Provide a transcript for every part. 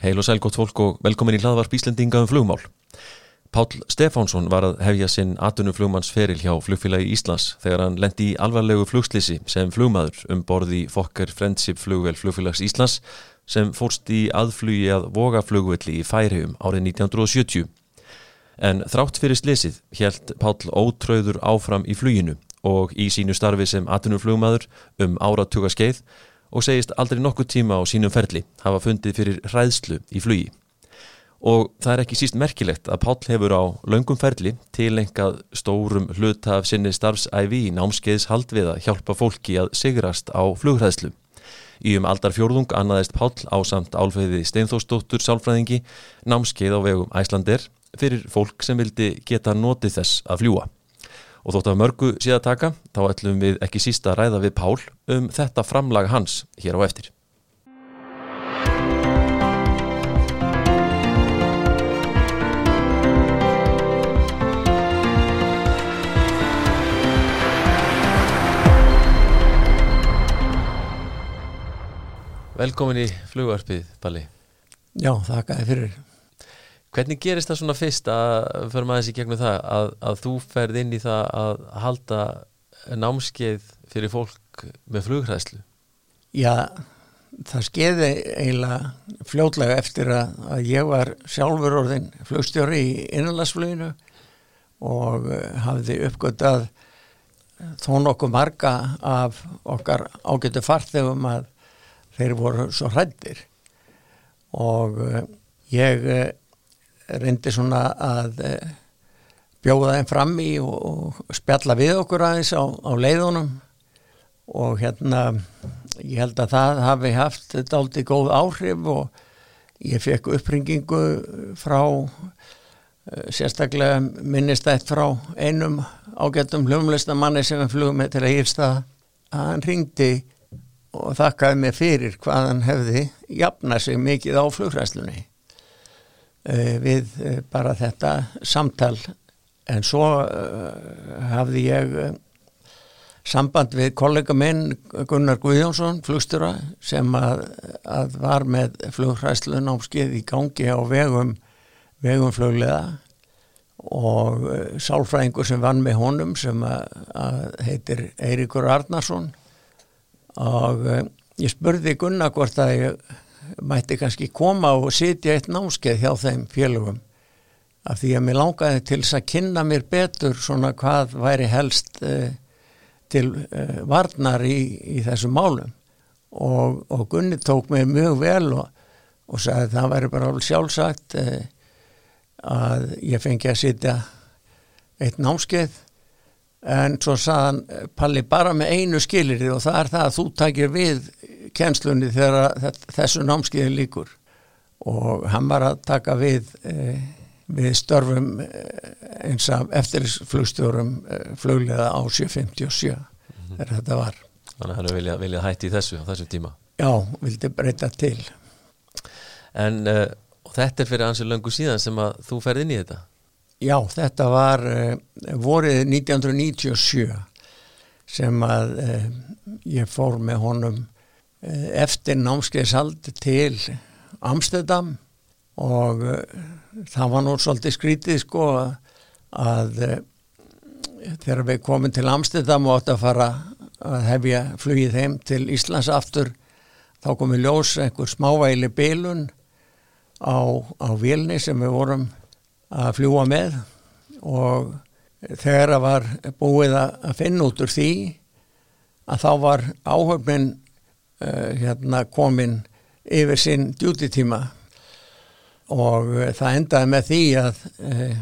Heil og sæl gott fólk og velkomin í hlaðvarp Íslendinga um flugmál. Pál Stefánsson var að hefja sinn atunuflugmannsferil hjá flugfélagi Íslands þegar hann lendi í alvarlegu flugslýsi sem flugmaður um borði Fokker Friendship flugvel flugfélags Íslands sem fórst í aðflugi að vogaflugvelli í Færium árið 1970. En þrátt fyrir slýsið helt Pál ótröður áfram í fluginu og í sínu starfi sem atunuflugmaður um áratuga skeið og segist aldrei nokkuð tíma á sínum ferli hafa fundið fyrir hræðslu í flugi. Og það er ekki síst merkilegt að Páll hefur á laungum ferli tilengað stórum hluta af sinni starfsæfi í námskeiðs hald við að hjálpa fólki að sigrast á flughræðslu. Í um aldar fjórðung annaðist Páll á samt álfeyði Steinþórsdóttur sálfræðingi námskeið á vegum Æslander fyrir fólk sem vildi geta notið þess að fljúa og þótt af mörgu síðan taka þá ætlum við ekki sísta að ræða við Pál um þetta framlag hans hér á eftir. Velkomin í flugvarpið, Palli. Já, þakka þið fyrir. Hvernig gerist það svona fyrst að fyrir maður þessi gegnum það að, að þú ferð inn í það að halda námskeið fyrir fólk með flughræðslu? Já, það skeiði eiginlega fljótlega eftir að, að ég var sjálfur orðin flugstjóri í innanlandsfluginu og eh, hafði uppgötað þó nokkuð marga af okkar ágættu farþegum að þeir voru svo hrættir og eh, ég eh, reyndi svona að eh, bjóða þeim fram í og, og spjalla við okkur aðeins á, á leiðunum. Og hérna ég held að það hafi haft aldrei góð áhrif og ég fekk uppringingu frá eh, sérstaklega minnistætt frá einum ágættum hljómlistamanni sem við flugum með til að hýrsta að hann ringdi og þakkaði mig fyrir hvað hann hefði jafnað sig mikið á flugræslunni við eh, bara þetta samtal. En svo uh, hafði ég samband við kollega minn Gunnar Guðjónsson flugstura sem að, að var með flugræslu námskeið í gangi á vegum vegum fluglega og sálfræðingur sem vann með honum sem að heitir Eiríkur Arnarsson. Og ég spurði Gunnar hvort að ég mætti kannski koma og sitja eitt námskeið hjá þeim félögum. Af því að mér langaði til þess að kynna mér betur svona hvað væri helst eh, til eh, varnar í, í þessum málum. Og, og Gunni tók mér mjög vel og, og sagði að það væri bara sjálfsagt eh, að ég fengi að sitja eitt námskeið en svo sagðan Palli bara með einu skilir og það er það að þú takir við kjenslunni þegar þessu námskiði líkur og hann var að taka við eh, við störfum eh, eins af eftirflugstjórum eh, fluglega á 757 mm -hmm. þegar þetta var. Þannig að hann vilja, vilja hætti í þessu á þessu tíma? Já, vildi breyta til. En uh, þetta er fyrir ansið löngu síðan sem að þú ferði inn í þetta Já, þetta var uh, vorið 1997 sem að uh, ég fór með honum Eh, eftir námskeiðsald til Amsterdam og það var nú svolítið skrítið sko að þegar við komum til Amsterdam og átt að fara að hefja flugið heim til Íslands aftur þá komið ljós einhver smávæli bilun á, á vilni sem við vorum að fljúa með og þegar það var búið að finna út úr því að þá var áhöfnin uh, hérna komin yfir sinn djútitíma og uh, það endaði með því að uh,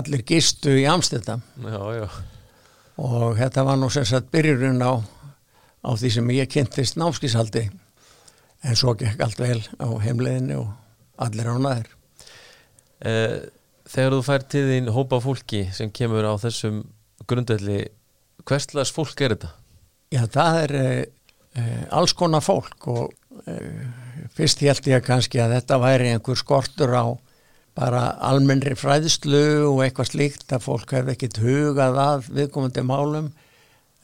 allir gistu í já. og þetta var nú sem sagt byrjurinn á, á því sem ég kynntist námskísaldi en svo gekk allt vel á heimleginni og allir á næður Þegar þú fær til þín hópa fólki sem kemur á þessum grundvelli hverslas fólk er þetta? Já, það er eh, alls konar fólk og eh, fyrst held ég kannski að þetta væri einhver skortur á bara almennri fræðslu og eitthvað slíkt að fólk hefði ekkit hugað að viðkomandi málum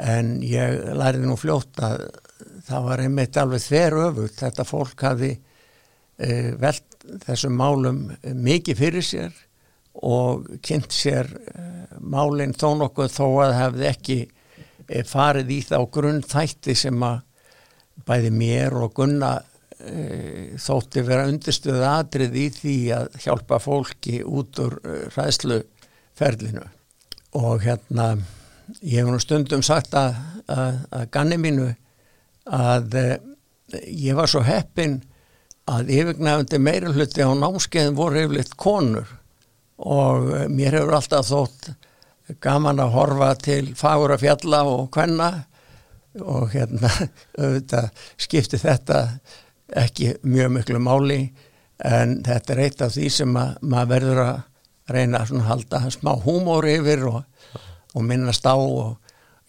en ég læriði nú fljótt að það var einmitt alveg þver öfut þetta fólk hafi e, velt þessum málum mikið fyrir sér og kynnt sér e, málinn þó nokkuð þó að hefði ekki e, farið í þá grunn þætti sem að bæði mér og Gunna e, þótti vera undirstöðu atrið í því að hjálpa fólki út úr ræðsluferlinu og hérna ég hef nú stundum sagt að, að, að ganni mínu að e, ég var svo heppin að yfirgnæfandi meira hluti á námskeiðin voru yfirleitt konur. Og e, mér hefur alltaf þótt gaman að horfa til fagur að fjalla og hvenna og hérna auðvitað skipti þetta ekki mjög miklu máli en þetta er eitt af því sem að, maður verður að reyna að halda smá húmór yfir og, og minnast á og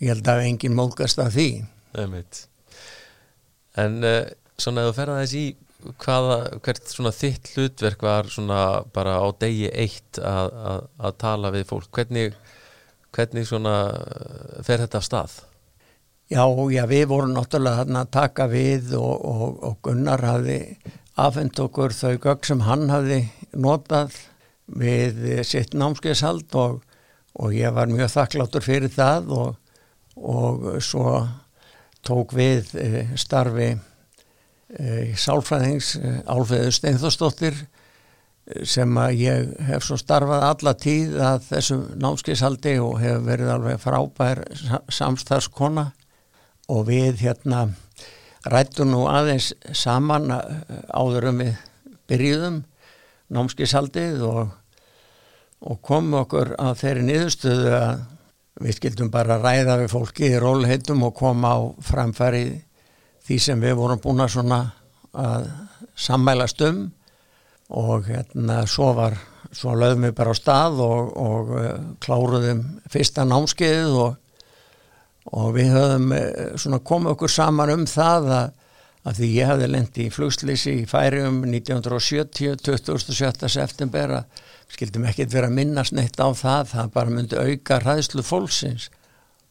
ég held að enginn móðgast af því. Einmitt. En uh, svona ef þú ferða þess í hvaða, hvert svona þitt hlutverk var svona bara á degi eitt að, að, að tala við fólk, hvernig hvernig svona eh, fer þetta af stað? Já, já, við vorum náttúrulega þarna að taka við og, og, og Gunnar hafði afhengt okkur þau gögg sem hann hafði notað við sitt námskeiðshald og, og ég var mjög þakkláttur fyrir það og svo tók við e, starfi sálfræðings e, Álfeður Steinþórsdóttir sem að ég hef svo starfað alla tíð að þessum námskeiðshaldi og hef verið alveg frábær samstarfskona. Og við hérna rættum nú aðeins saman áður um við byrjuðum námskeiðshaldið og, og komum okkur að þeirri niðurstöðu að við skildum bara ræða við fólki í rólheitum og koma á framfæri því sem við vorum búin að svona að sammælast um og hérna svo var svo lögum við bara á stað og, og uh, kláruðum fyrsta námskeið og, og við höfum uh, svona komið okkur saman um það að, að því ég hafði lendi í flugslýsi í færium 1970 27. september að skildum ekkert vera að minnast neitt á það það bara myndi auka ræðslu fólksins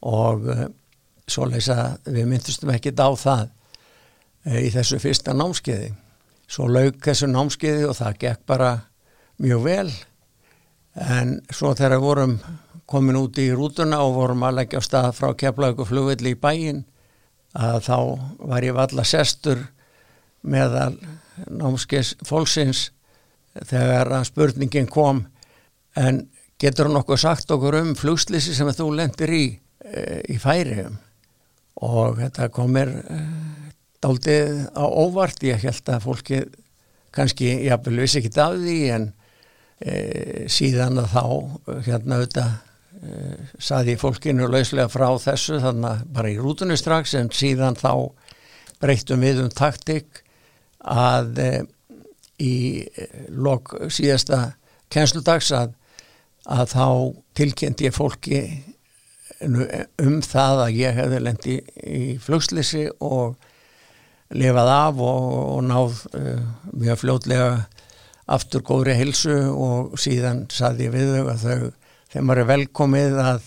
og uh, svo leysa við myndistum ekkert á það í þessu fyrsta námskeiði. Svo laug þessu námskeiði og það gekk bara mjög vel. En svo þegar vorum komin út í rútuna og vorum að leggja á stað frá keflaug og flugvelli í bæin að þá var ég valla sestur meðal námskeis fólksins þegar að spurningin kom en getur hún okkur sagt okkur um flugslýsi sem þú lendir í e, í færiðum og þetta komir daldið á óvart, ég held að fólki kannski, jáfnvel vissi ekki af því en e, síðan að þá hérna auðvitað e, saði fólkinu lauslega frá þessu þannig að bara í rútunni strax en síðan þá breyttum við um taktik að e, í lok síðasta kennsludags að, að þá tilkynnti ég fólki um það að ég hefði lendi í flugslisi og lifað af og, og náð uh, mjög fljótlega aftur góðri hilsu og síðan saði ég við þau að þau þeim var velkomið að,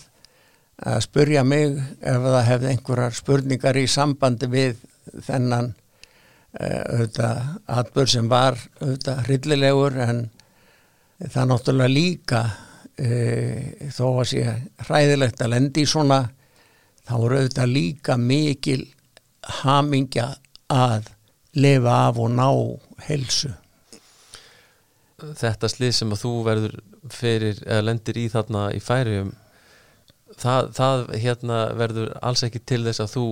að spurja mig ef það hefði einhverjar spurningar í sambandi við þennan uh, auðvitað atbyrg sem var auðvitað hryllilegur en það náttúrulega líka uh, þó að sé hræðilegt að lendi í svona þá eru auðvitað líka mikil hamingja að lifa af og ná helsu Þetta slið sem að þú verður fyrir, eða lendir í þarna í færium það, það hérna verður alls ekki til þess að þú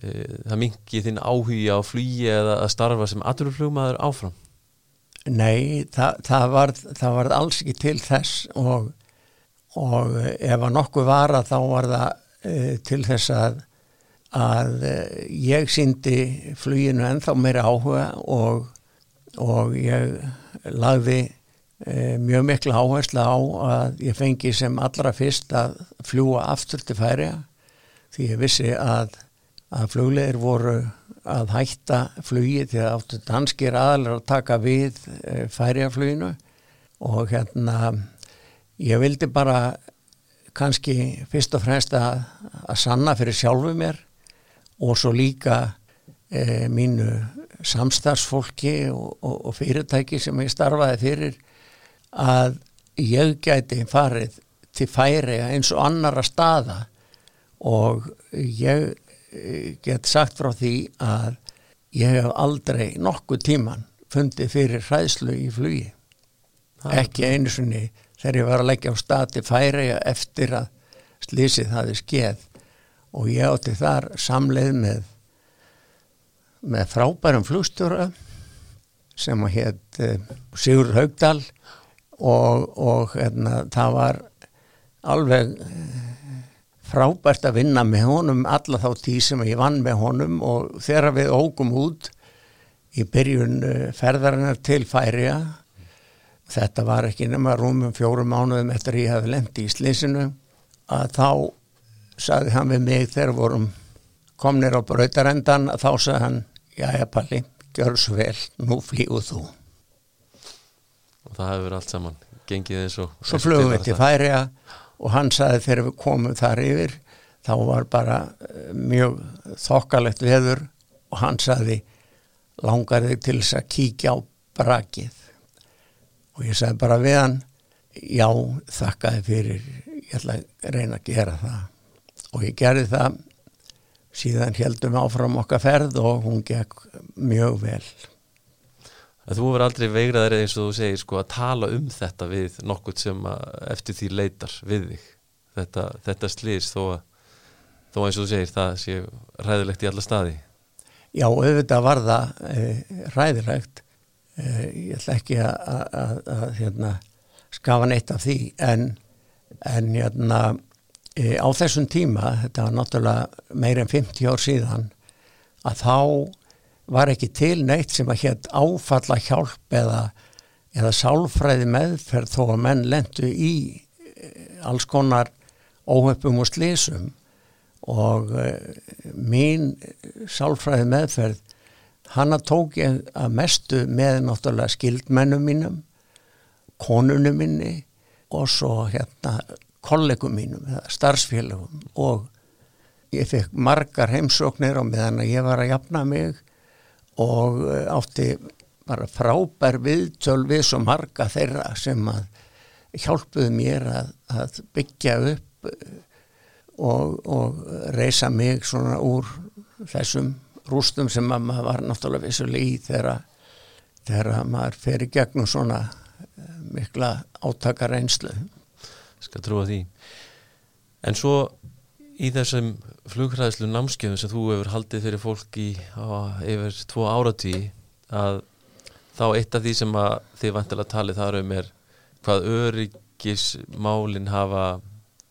e, það mingi þinn áhuga á flýi eða að starfa sem aturflugmaður áfram? Nei, það, það var alls ekki til þess og, og ef að nokkuð var að þá var það e, til þess að að eh, ég síndi fluginu ennþá meira áhuga og, og ég lagði e, mjög mikla áherslu á að ég fengi sem allra fyrst að fljúa aftur til færiða því ég vissi að, að flugleir voru að hætta flugi því að áttu danskir aðalar að taka við e, færiðafluginu og hérna ég vildi bara kannski fyrst og fremst að, að sanna fyrir sjálfu mér og svo líka e, mínu samstarfsfólki og, og, og fyrirtæki sem ég starfaði fyrir að ég gæti farið til færi eins og annara staða. Og ég eh, get sagt frá því að ég hef aldrei nokkuð tíman fundið fyrir hræðslu í flugi. Er ekki einu sinni þegar ég var að leggja á stati færi eftir að slísið hafi skeð og ég átti þar samleið með með frábærum flugstjóra sem hétt uh, Sigur Haugdal og, og hérna, það var alveg eh, frábært að vinna með honum alla þá tíð sem ég vann með honum. Og þegar við ógum út í byrjun uh, ferðarinnar til Færiða þetta var ekki nema rúmum fjórum mánuðum eftir að ég hefði lendi í slísinu að þá sagði hann við mig þegar vorum komnir á brautarendan þá sagði hann Jæja Palli, gjör svo vel, nú flýguð þú. og það hefur allt saman gengið eins og Svo flugum við til Færiða og hann sagði þegar við komum þar yfir þá var bara eh, mjög þokkalegt veður og hann sagði langar þig til þess að kíkja á brakið? Og ég sagði bara við hann já, þakkaði fyrir ég ætla að reyna að gera það og ég gerði það. Síðan heldum áfram okkar ferð og hún gekk mjög vel. Að þú verður aldrei veigraðir eins og þú segir sko að tala um þetta við nokkurt sem eftir því leitar við þig. Þetta, þetta slýs þó að þó eins og þú segir það sé ræðilegt í alla staði. Já, auðvitað var það e, ræðilegt e, ég ætla ekki að hérna, skafa neitt af því en, en hérna, e, á þessum tíma þetta var náttúrulega meir en 50 ár síðan að þá var ekki til neitt sem að hétt áfalla hjálp eða, eða sálfræði meðferð þó að menn lendu í eh, alls konar óhöpum og slísum og uh, mín sálfræði meðferð hana tók ég að mestu með náttúrulega skildmennum mínum konunum minni og svo hérna kollegum mínum eða starfsfélagum og ég fekk margar heimsóknir á meðan að ég var að jafna mig og eh, átti bara frábær viðtöl við svo marga þeirra sem að hjálpuðu mér að, að byggja upp eh, og, og reysa mig svona úr þessum rústum sem að maður var náttúrulega vissulega í þegar, þegar maður fer í gegnum svona eh, mikla átakar einslu. Skal trúa því. En svo í þessum flugræðslu námskeiðum sem þú hefur haldið fyrir fólk í á, yfir tvo áratví að þá eitt af því sem að þið vantilega talið þar um er hvað öryggismálin hafa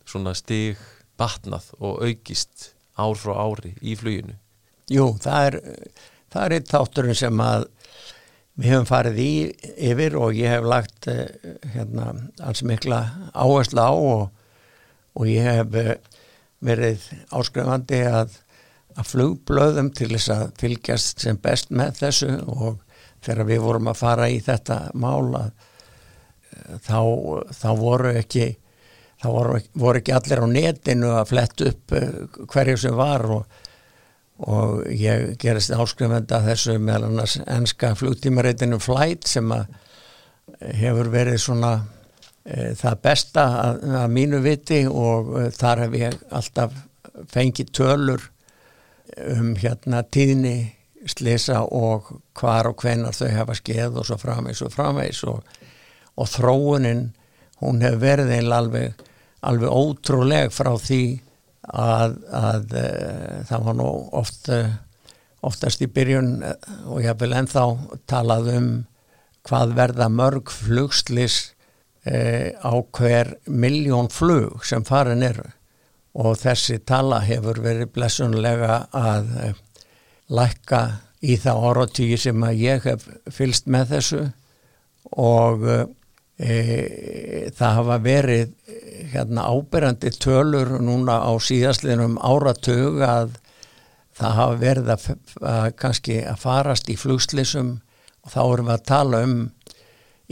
svona stig batnað og aukist ár frá ári í fluginu. Jú, það er, það er eitt þátturinn sem að við hefum farið í yfir og ég hef lagt eh, hérna alls mikla áherslu á og, og ég hef eh, verið áskrifandi að, að flugblöðum til þess að fylgjast sem best með þessu og þegar við vorum að fara í þetta mála þá, þá voru ekki þá voru, voru ekki allir á netinu að fletta upp eh, hverju sem var og, og ég gerist áskrifandi að þessu meðal annars enska flugtímareitinu Flight sem að hefur verið svona e, það besta að, að mínu viti. Og e, þar hef ég alltaf fengið tölur um hérna tíðni slisa og hvar og hvenar þau hafa skeið og svo framvegs og framvegs og, og þróunin hún hefur verið einlega alveg, alveg ótrúleg frá því að, að e, það var nú oft, oftast í byrjun og ég hef vel ennþá talað um hvað verða mörg flugslis eh, á hver miljón flug sem farin eru. Og þessi tala hefur verið blessunlega að eh, lækka í það áratígi sem að ég hef fylst með þessu. Og e, það hafa verið hérna ábyrjandi tölur núna á síðastlinum áratug að það hafa verið að, að kannski að farast í flugslisum og þá erum við að tala um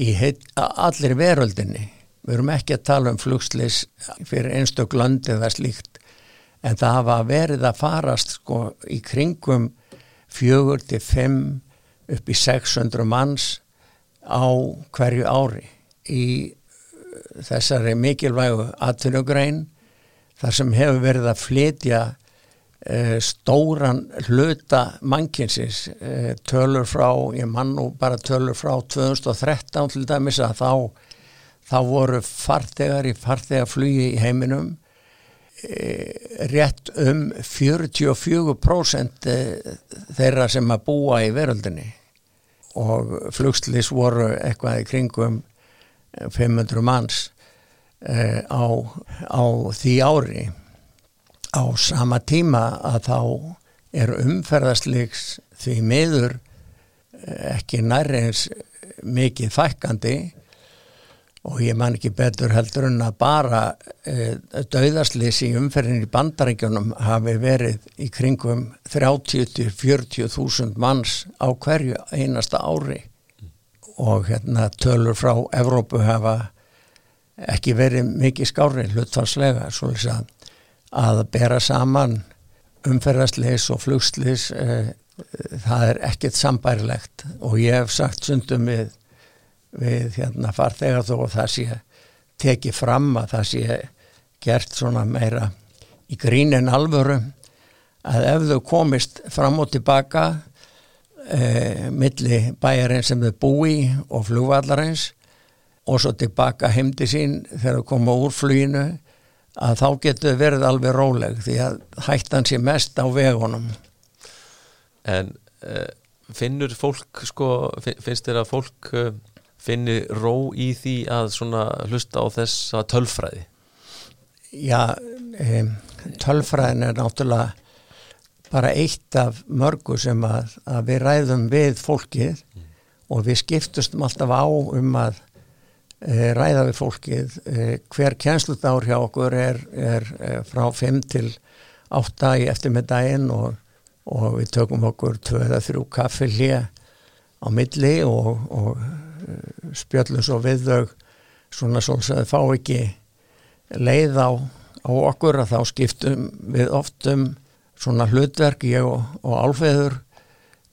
í heit, allir veröldinni. Við erum ekki að tala um flugslis fyrir einstök löndi eða slíkt en það hafa verið að farast sko í kringum fjögur til fimm upp í 600 manns á hverju ári í þessari mikilvægu atvinnugrein þar sem hefur verið að flytja uh, stóran hluta mannkinsins uh, tölur frá, ég mann nú bara tölur frá 2013 til dæmis að þá, þá voru fartegar í fartegaflugi í heiminum uh, rétt um 44% þeirra sem að búa í veröldinni. Og flugslis voru eitthvað í kringum 500 manns uh, á, á því ári. Á sama tíma að þá er umferðasliks því miður uh, ekki nærri eins mikið fækkandi og ég man ekki betur heldur en að bara dauðaslis í umferðin í bandarækjunum hafi verið í kringum 30-40 þúsund manns á hverju einasta ári og hérna tölur frá Evrópu hafa ekki verið mikið skári hlutfarslega að, að bera saman umferðasleis og flugsleis eh, það er ekkert sambærilegt. Og ég hef sagt sundum við, við hérna farþegar þó að það sé tekið fram að það sé gert svona meira í grín en alvöru að ef þau komist fram og tilbaka eh, milli bæjarinn sem þau búi og flugvallarins og svo tilbaka heimdi sín þegar þau koma úr fluginu að þá getur verið alveg róleg því að hættan sé mest á vegunum En uh, finnur fólk sko, finnst þér að fólk uh, finnir ró í því að svona hlusta á þessa tölfræði? Já, um, tölfræðin er náttúrulega bara eitt af mörgu sem að, að við ræðum við fólkið mm. og við skiptustum alltaf á um að e, ræða við fólkið e, hver kjænslutár hjá okkur er, er, er frá 5 til 8 í eftirmiddaginn og, og við tökum okkur 2-3 kaffi hlið á milli og, og e, spjöllum svo við þau svona svona að þau fá ekki leið á, á okkur að þá skiptum við oftum svona hlutverk ég og, og álfeður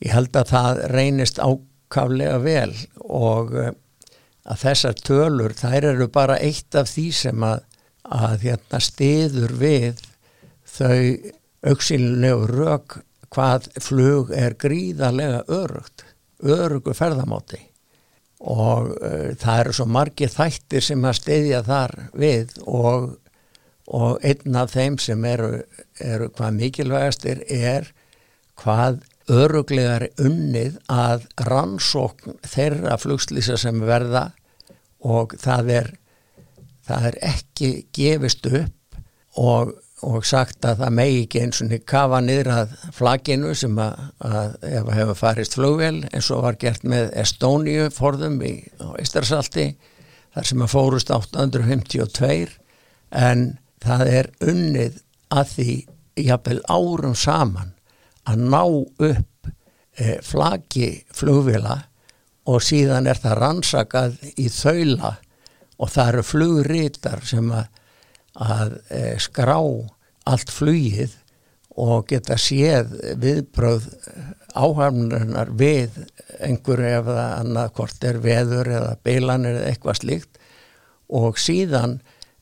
ég held að það reynist ákaflega vel og uh, að þessar tölur þær eru bara eitt af því sem að, að hérna, stiður við þau auksinlegu rauk hvað flug er gríðarlega örugt örugu ferðamáti. Og uh, það eru svo margi þættir sem að stiðja þar við og og einn af þeim sem eru, eru hvað mikilvægastir er hvað öruglegar unnið að rannsókn þeirra flugslýsa sem verða og það er, það er ekki gefist upp og, og sagt að það megi ekki eins og kafa niður að flaginu sem að, að ef að hefur farist flugvel eins og var gert með Estóniu forðum í Ístarsalti þar sem að fórust 852 en það er unnið að því jafnvel árum saman að ná upp e, flaggi flugvila og síðan er það rannsakað í þaula og það eru flugrítar sem að, að e, skrá allt flugið og geta séð viðbröð áhafnunar við einhverju ef það annað hvort er veður eða beilanir eða eitthvað slíkt. Og síðan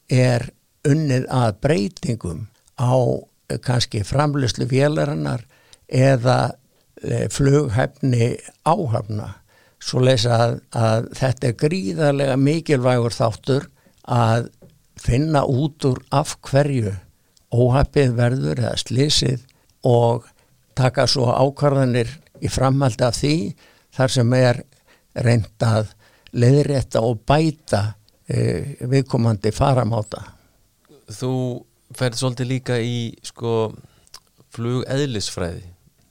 er unnið að breytingum á eh, kannski framlöslu vélarinnar eða e, flughæfni áhafna. Svo leysa að, að þetta er gríðarlega mikilvægur þáttur að finna út úr af hverju óhæfið verður eða slísið og taka svo ákvarðanir í framhaldi af því þar sem er reyndað leðrétta og bæta e, viðkomandi faramáta þú ferð svolítið líka í sko flugeðlisfræði.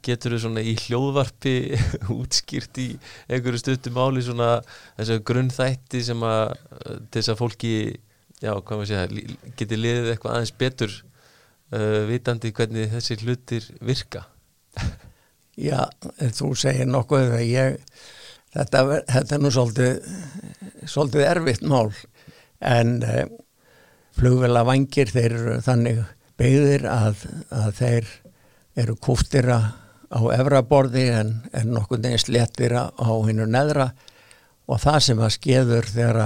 Getur þú svona í hljóðvarpi útskýrt í einhverju stuttum áli svona þessu grunnþætti sem að til þess að fólki já, hvað maður segja, geti liðið eitthvað aðeins betur uh, vitandi hvernig þessi hlutir virka? Já, þú segir nokkuð að ég þetta, þetta er nú svolítið svolítið erfitt mál. En uh, flugvela vangir þeir eru þannig beigðir að, að þeir eru kúftira á efraborði en, en nokkur neginn sléttir á hinnu neðra. Og það sem að skeður þegar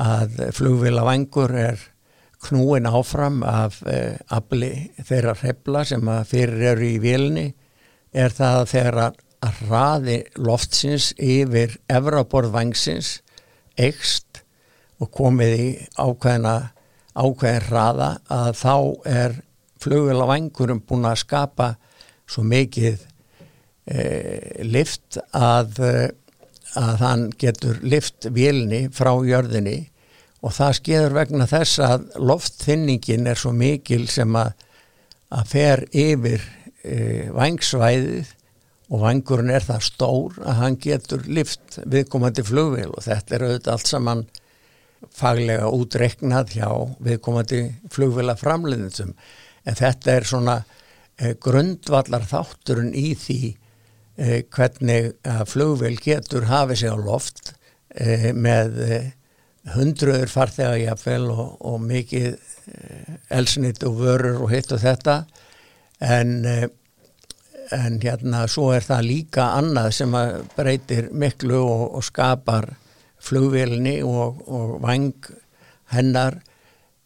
að flugvila vangur er knúin áfram af eh, afli þeirra hrefla sem að fyrir eru í vilni er það að þegar að raði loftsins yfir efraborð vangsins eikst og komið í ákveðina ákveðin raða að þá er flugvila vangurum búin að skapa svo mikið eh, lift að, að hann getur lift vilni frá jörðinni. Og það skeður vegna þess að loftþynningin er svo mikil sem að, að fer yfir e, vangsvæðið og vangurinn er það stór að hann getur lift viðkomandi flugvél. Og þetta er auðvitað allt saman faglega útreknað hjá viðkomandi flugvila framleiðinsum en þetta er svona e, grundvallar þátturinn í því e, hvernig flugvél getur hafið sig á loft með hundruður farþega jáfnvel og, og mikið elsnitt og vörur og hitt og þetta. En, en hérna svo er það líka annað sem breytir miklu og, og skapar flugvélni og, og vang hennar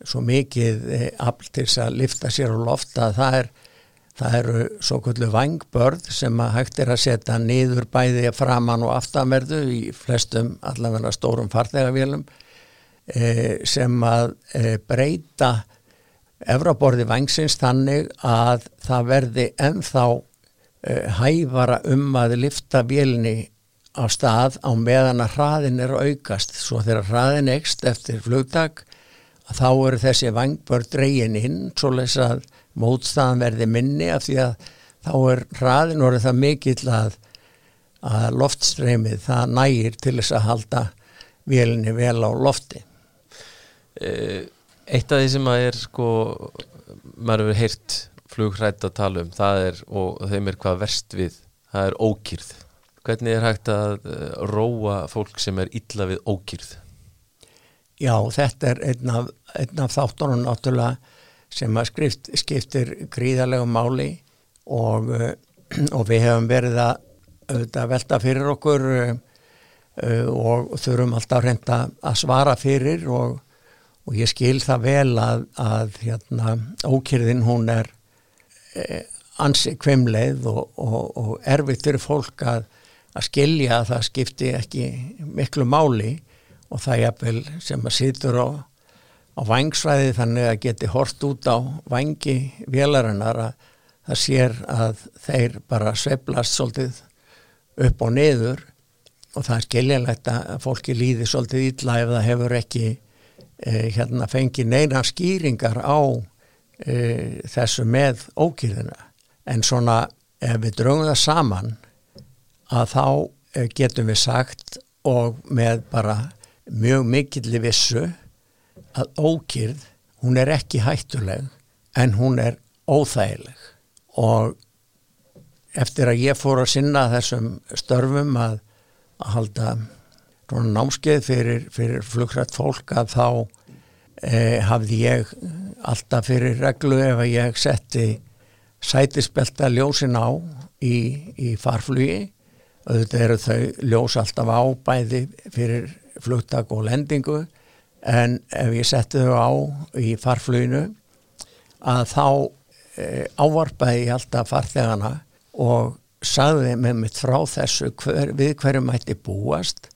svo mikið afl til að lifta sér á lofta það er Það eru svo kvöldu vangbörð sem að hægt er að setja niður bæði framann og aftamerðu í flestum allavega stórum farþegavélum e, sem að e, breyta efraborði vangsins þannig að það verði enþá e, hæfara um að lifta vélni á stað á meðan að hraðin er aukast. Svo þegar hraðin ekst eftir flugtak þá eru þessi vangbörð dreyin inn svo les að mótstaðan verði minni af því að þá er hraðin orðið það mikill að, að loftstreymið það nægir til þess að halda vélinni vel á lofti. Eh, Eitt af því sem að er sko, maður hefur heyrt flugrætt að tala um, það er og þeim er hvað verst við, það er ókýrð hvernig er hægt að eh, róa fólk sem er illa við ókýrð? Já, þetta er einn af, af þáttunum náttúrulega sem að skrift, skiptir gríðarlegu máli og, eh, og við hefum verið að, að velta fyrir okkur uh, og þurfum alltaf reynda að svara fyrir og, og ég skil það vel að, að hérna, ókýrðin hún er ansi kvimleið og, og erfitt fyrir fólk að, að skilja að það skipti ekki miklu máli og það er jafnvel sem að situr á á vangsvæði þannig að geti hort út á vangi vélarinnar að það sér að þeir bara sveplast svolítið upp og niður og það er skiljanlegt að fólki líði svolítið illa ef það hefur ekki eh, hérna fengið neina skýringar á eh, þessu með ókýðina en svona ef við draugum það saman að þá eh, getum við sagt og með bara mjög mikilli vissu að ókýrð, hún er ekki hættuleg en hún er óþægileg. Og eftir að ég fór að sinna þessum störfum að, að halda námskeið fyrir, fyrir flugrætt fólk að þá e, hafði ég alltaf fyrir reglu ef að ég setti sætispelta ljósin á í, í farflugi þetta eru þau ljós alltaf á bæði fyrir flugtak og lendingu en ef ég setti þau á í farfluginu að þá e, ávarpaði ég alltaf farþegana og sagði með mitt frá þessu hver, við hverju mætti búast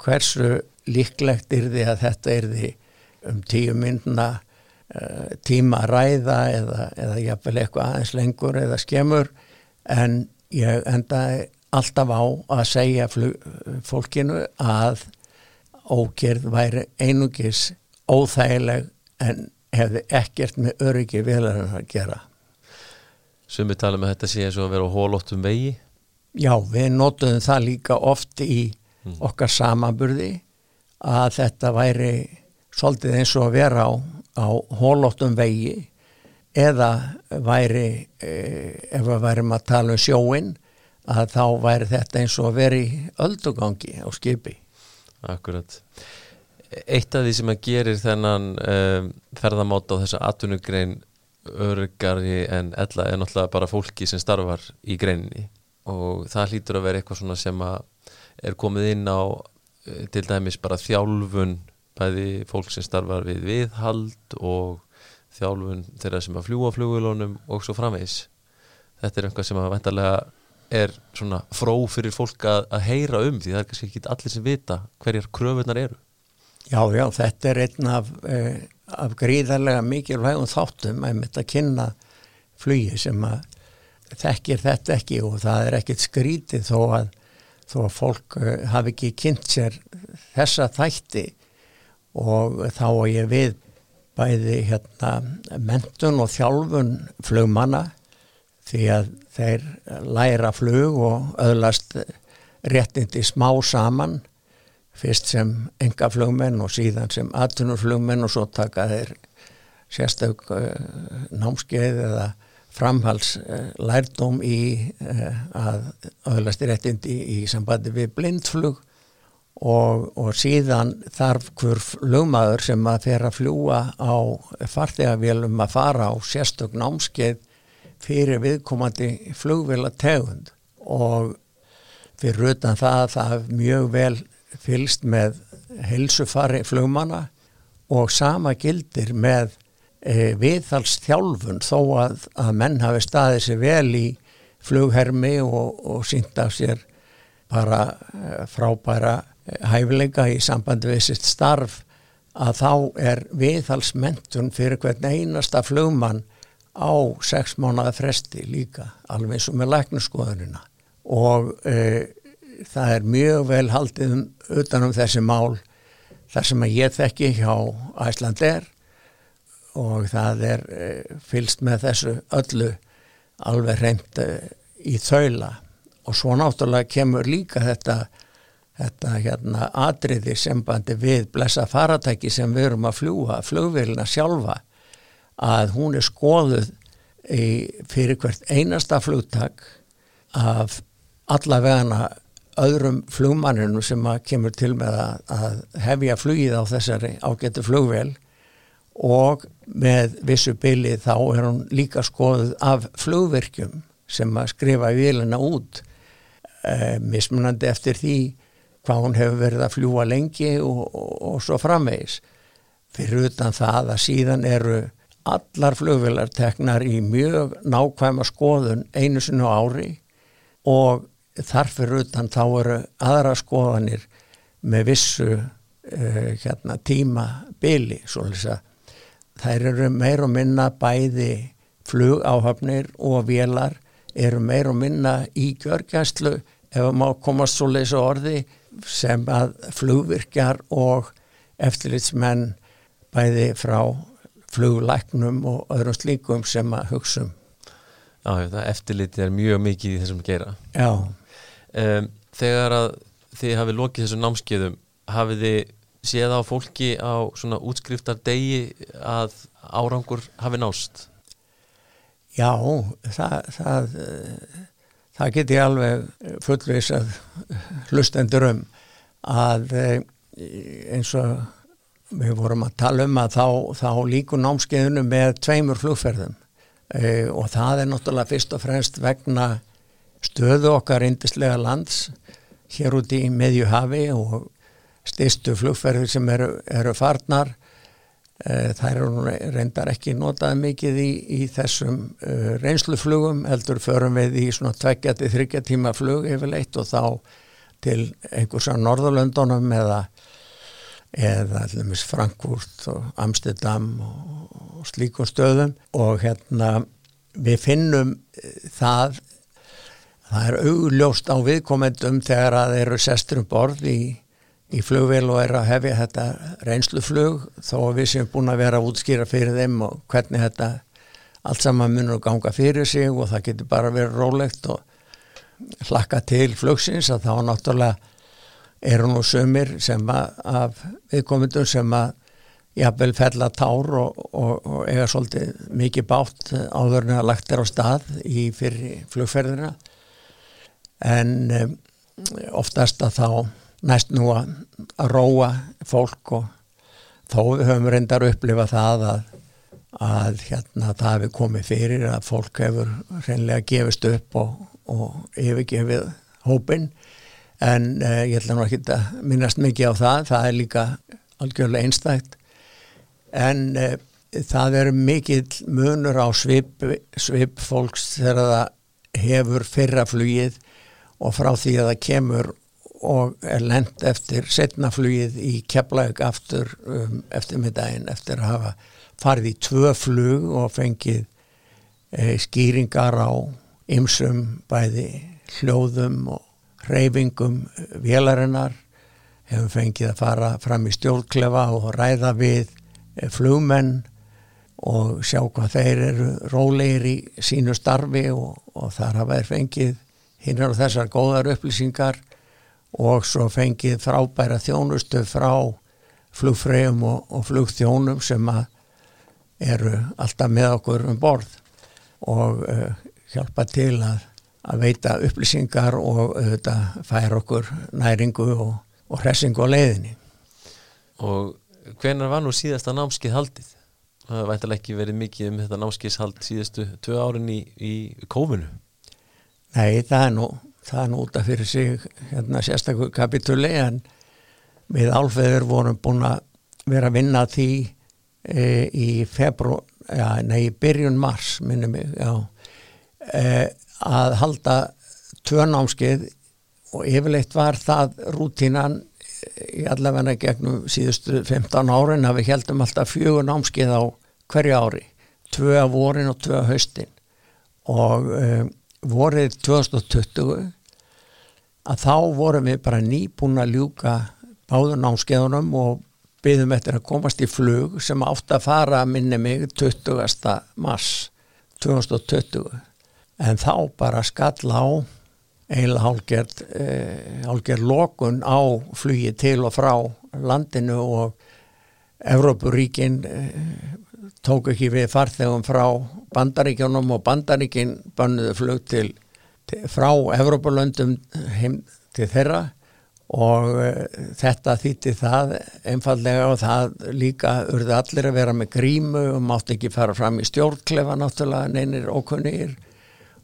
hversu líklegt er því að þetta er því um tíu myndna e, tíma að ræða eða, eða jafnvel eitthvað aðeins lengur eða skemur en ég endaði alltaf á að segja fólkinu að ógerð væri einugis óþægileg en hefði ekkert með öryggi velarinn að gera. Sumi tala með um þetta sé að vera á hólóttum vegi? Já, við notuðum það líka oft í mm. okkar samaburði að þetta væri svolítið eins og að vera á, á hólóttum vegi eða væri, e, ef við værim að tala um sjóin, að þá væri þetta eins og að vera í öldugangi á skipi. Akkurat. Eitt af því sem að gerir þennan um, ferðamáta á þessa atvinnugrein örgari en ella er náttúrulega bara fólki sem starfar í greininni. Og það hlýtur að vera eitthvað svona sem að er komið inn á eh, til dæmis bara þjálfun bæði fólk sem starfar við viðhald og þjálfun þeirra sem að fljúa flugulónum og svo framvegs þetta er einhvað sem að vendarlega er svona fró fyrir fólk að, að heyra um því það er kannski ekki allir sem vita hverjar kröfunar eru. Já, já, þetta er einn af, eh, af gríðarlega mikilvægum þáttum að mitt að kynna flugi sem að þekkir þetta ekki og það er ekkit skrítið þó að, þó að fólk eh, hafi ekki kynnt sér þessa þætti. Og þá er ég við bæði hérna mentun og þjálfun flugmanna því að þeir læra flug og öðlast réttindi smá saman fyrst sem enga flugmenn og síðan sem atunurflugmenn og svo taka þeir sérstök uh, námskeið eða framhals uh, lærdóm í uh, að öðlast réttindi í, sambandi við blindflug og, og síðan þarf hver flugmaður sem að að fljúa á fartegavélum að fara á sérstök námskeið fyrir viðkomandi flugvila tegund og fyrir utan það að það er mjög vel fylst með helsufari flugmanna og sama gildir með e, viðhalsþjálfun þó að, að menn hafi staðið sér vel í flughermi og, og sínt af sér bara e, frábæra hæfileika í sambandi við sitt starf að þá er viðhalsmentun fyrir hvern einasta flugmann á sex mánuða fresti líka alveg eins og með læknaskoðunina og e, það er mjög vel haldið um, utanum þessi mál. Þar sem að ég þekki hjá Æslander og það er e, fylst með þessu öllu alveg reynd e, í þaula. Og svo náttúrulega kemur líka þetta þetta hérna atriði sembandi við blessa faratæki sem við erum að fljúa, flugvilina sjálfa að hún er skoðuð fyrir hvert einasta flugtak af allavegana öðrum flugmanninu sem kemur til með að, hefja flugið á þessari ágættu flugvel og með vissu byli þá er hún líka skoðuð af flugverkjum sem að skrifa í vilina út e, mismunandi eftir því hvað hún hefur verið að fljúa lengi og, og, og svo framvegis. Fyrir utan það að síðan eru allar flugvelar teknar í mjög nákvæma skoðun einu sinu ári og þarfir utan þá eru aðra skoðanir með vissu uh, hérna, tíma byli þær eru meir og minna bæði flugáhafnir og vélar eru meir og minna í gjörgjæslu ef maður komast svo leysa orði sem að flugvirkjar og eftirlitsmenn bæði frá fluglæknum og öðrum slíkum sem að hugsa um. Já, það eftirliti er mjög mikið í þessum gera Já. Um, þegar að þið hafið lokið þessum námskeiðum hafið þið séð á fólki á svona útskriftar degi að árangur hafi nást Já, það það, það get ég alveg fullvis að hlustendur um að eins og við vorum að tala um að þá, þá líku námskeiðunum með tveimur flugferðum. E, og það er náttúrulega fyrst og fremst vegna stöðu okkar indislega lands hér úti í meðjuhafi og styrstu flugferðir sem eru, eru farnar. E, það eru reyndar ekki notað mikið í, í þessum e, reynsluflugum heldur förum við í svona tveggjati þryggja tíma flug yfirleitt og þá til einhvers að Norðurlöndunum eða eða allir Frankfurt og Amsterdam og, og slíkum stöðum. Og hérna við finnum það það er augljóst á viðkomendum þegar að þeir eru sestur um borð í, í flugvél og er að hefja þetta reynsluflug þó að við séum búin að vera að útskýra fyrir þeim og hvernig þetta allt saman munur að ganga fyrir sig og það getur bara verið rólegt og hlakka til flugsins að þá náttúrulega eru nú sömur sem að, að viðkomendum sem að jafnvel fella tár og, og, og eiga svolítið mikið bátt áður en að lagt er á stað í fyrir flugferðina. En um, oftast að þá næst nú að, að róa fólk og þó við höfum reyndar að upplifa það að, að hérna það hefur komið fyrir að fólk hefur reynlega gefist upp og, og yfirgefið hópin en uh, ég ætla nú ekki að minnast mikið á það, það er líka algjörlega einstækt en uh, það er mikill munur á svip, svip fólks þegar það hefur fyrraflugið og frá því að það kemur og er lend eftir setnaflugið í keflaug aftur um, eftir middaginn eftir að hafa farið í tvö flug og fengið e, skýringar á ymsum bæði hljóðum og reyfingum vélarinnar hefum fengið að fara fram í stjórnklefa og ræða við e, flugmenn og sjá hvað þeir eru rólegir í sínu starfi og, og þar hafa þeir fengið hinn eru þessar góðar upplýsingar og svo fengið frábæra þjónustu frá flugfreyjum og, og flugþjónum sem eru alltaf með okkur um borð og uh, hjálpa til að, að veita upplýsingar og uh, færa okkur næringu og, og hressingu á leiðinni. Og hvenar var nú síðasta námskið haldið? Það vært ekki verið mikið um þetta námskeiðshald síðustu tvö árin í, í kófinu? Nei, það er nú, það er nú út af fyrir sig hérna sérstaklega kapitúli en við álfeður vorum búin að vera að vinna því e, í februar, já, nei, byrjun mars, minnum mig, já, e, að halda tvö námskeið og yfirleitt var það rútínan í allavegna gegnum síðustu 15 árin að við heldum alltaf fjögur námskeið á hverju ári, tvö að vorin og tvö að haustin og um, vorið 2020 að þá vorum við bara nýbúin að ljúka báður námskeiðunum og byggðum eftir að komast í flug sem átt að fara minni mig 20. mars 2020 en þá bara skall á eiginlega hálgerð eh, hálgerð lokun á flugi til og frá landinu og Evrópuríkin eh, tók ekki við farþegum frá bandaríkjónum og bandaríkin bannuðu flug til, til frá Evrópulöndum heim til þeirra og uh, þetta þýtti það einfallega og það líka urði allir að vera með grímu og mátt ekki fara fram í stjórnklefa náttúrulega neynir ókunnir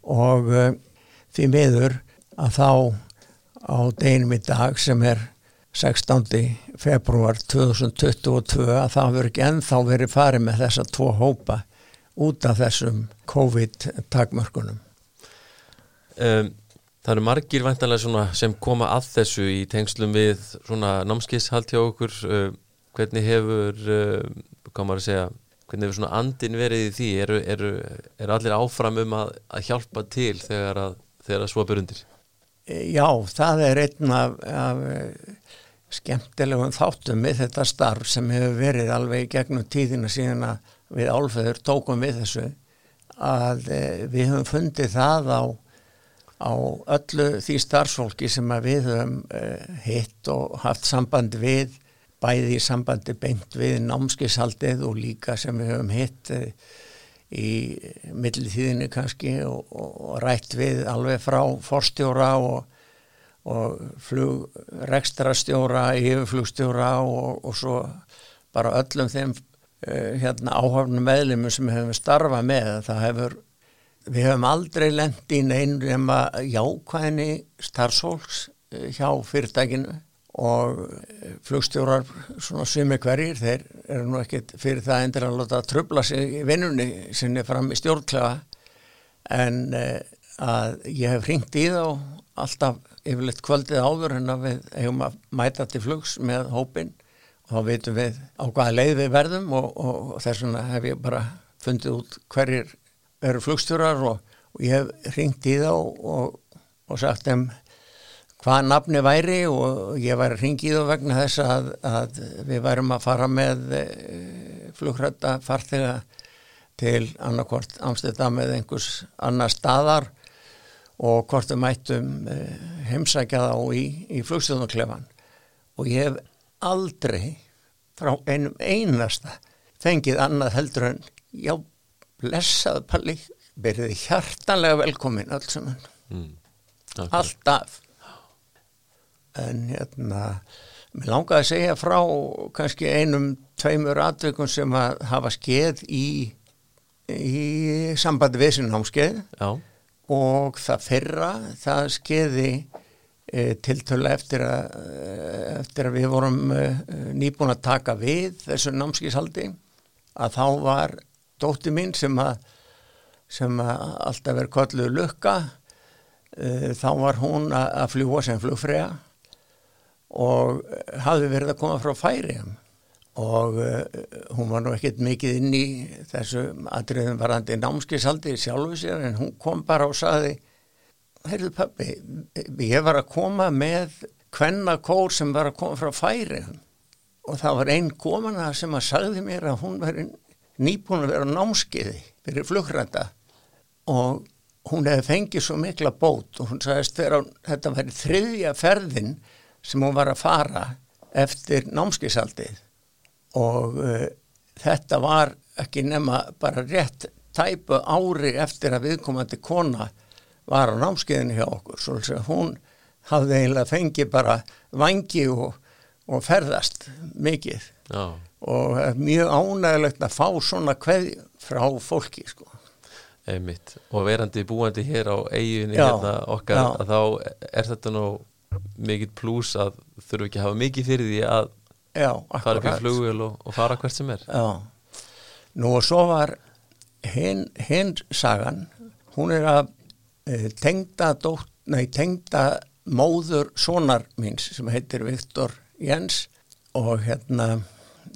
og uh, því miður að þá á deginum í dag sem er 16. februar 2022 að það verður ekki ennþá verið farið með þessa tvo hópa út af þessum COVID-takmörkunum. Um, það eru margir vantanlega sem koma að þessu í tengslum við námskíshald hjá okkur. Uh, hvernig hefur, uh, hvað maður að segja, hvernig hefur svona andin verið í því? Eru, eru, eru allir áfram um að, að hjálpa til þegar að, þegar að svo byrjundir? Já, það er einn af, af skemmtilegum þáttum við þetta starf sem hefur verið alveg gegnum tíðina síðan að við álfeður tókum við þessu að e, við höfum fundið það á, á öllu því starfsfólki sem við höfum e, hitt og haft samband við bæði í sambandi beint við námskishaldið og líka sem við höfum hitt e, í millitíðinu kannski og, og, rætt við alveg frá forstjóra og og flugrekstrastjóra, yfirflugstjóra og, og svo bara öllum þeim uh, hérna, áhafnum meðlumum sem hefum starfað með. Það hefur, við hefum aldrei lendi í neynum jákvæðinni starfsólks uh, hjá fyrirtækinu og uh, flugstjórar svona sumi hverjir, þeir eru nú ekkit fyrir það endur að láta tröfla sig í vinnunni sinni fram í stjórnklega en að ég hef ringt í þá alltaf yfirleitt kvöldið áður en að við hefum að mæta til flugs með hópin og þá veitum við á hvaða leið við verðum og, og, og þess vegna hef ég bara fundið út hverjir eru flugstjórar og, og ég hef ringt í þá og sagt þeim hvaða nafni væri og ég ringi í þá vegna þess að, að við værum að fara með eh, flugrötta farþega til annarkort Amsterdam eða einhvers annar staðar og hvort við mættum eh, heimsækja þá í, í flugstjóðunklefan og ég hef aldrei frá einum einasta fengið annað heldur en já, blessað palli verið hjartanlega velkomin alls saman. Mm, okay. alltaf en hérna mér langaði að segja frá kannski einum tveimur atveikum sem að hafa skeið í í sambandi við já. Og það fyrra, það skeiði e, tiltölu eftir að, eftir að við vorum e, nýbúin að taka við þessu námskísaldi að þá var dótti mín sem að, sem að alltaf verið kolluð lukka e, þá var hún að, að fljúa sem flugfræða og hafði verið að koma frá færiðum og uh, hún var nú ekkert mikið inn í þessu atriðum varandi námskisaldi sjálfu sér en hún kom bara og saði heyrðu pappi, ég var að koma með hvenna kór sem var að koma frá færiðum og það var einn komana sem að sagði mér að hún veri nýbúin að vera námskiði fyrir flugræta. Og hún hefði fengið svo mikla bót og hún sagðist þegar þetta væri þriðja ferðin sem hún var að fara eftir námskisaldið og uh, þetta var ekki nema bara rétt tæpu ári eftir að viðkomandi kona var á námskiðinu hjá okkur svo að hún hafði eiginlega fengið bara vangi og, og ferðast mikið Já. og mjög ánægilegt að fá svona kveð frá fólki sko. Einmitt. og verandi búandi hér á eiginu hérna okkar já. þá er þetta nú mikill plús að þurfu ekki að hafa mikið fyrir því að fara upp í flugvél og, og fara hvert sem er. Já, nú og svo var hinn hin sagan, hún er að e, tengda, dótt, nei, tengda móður sonar míns sem heitir Viktor Jens og hérna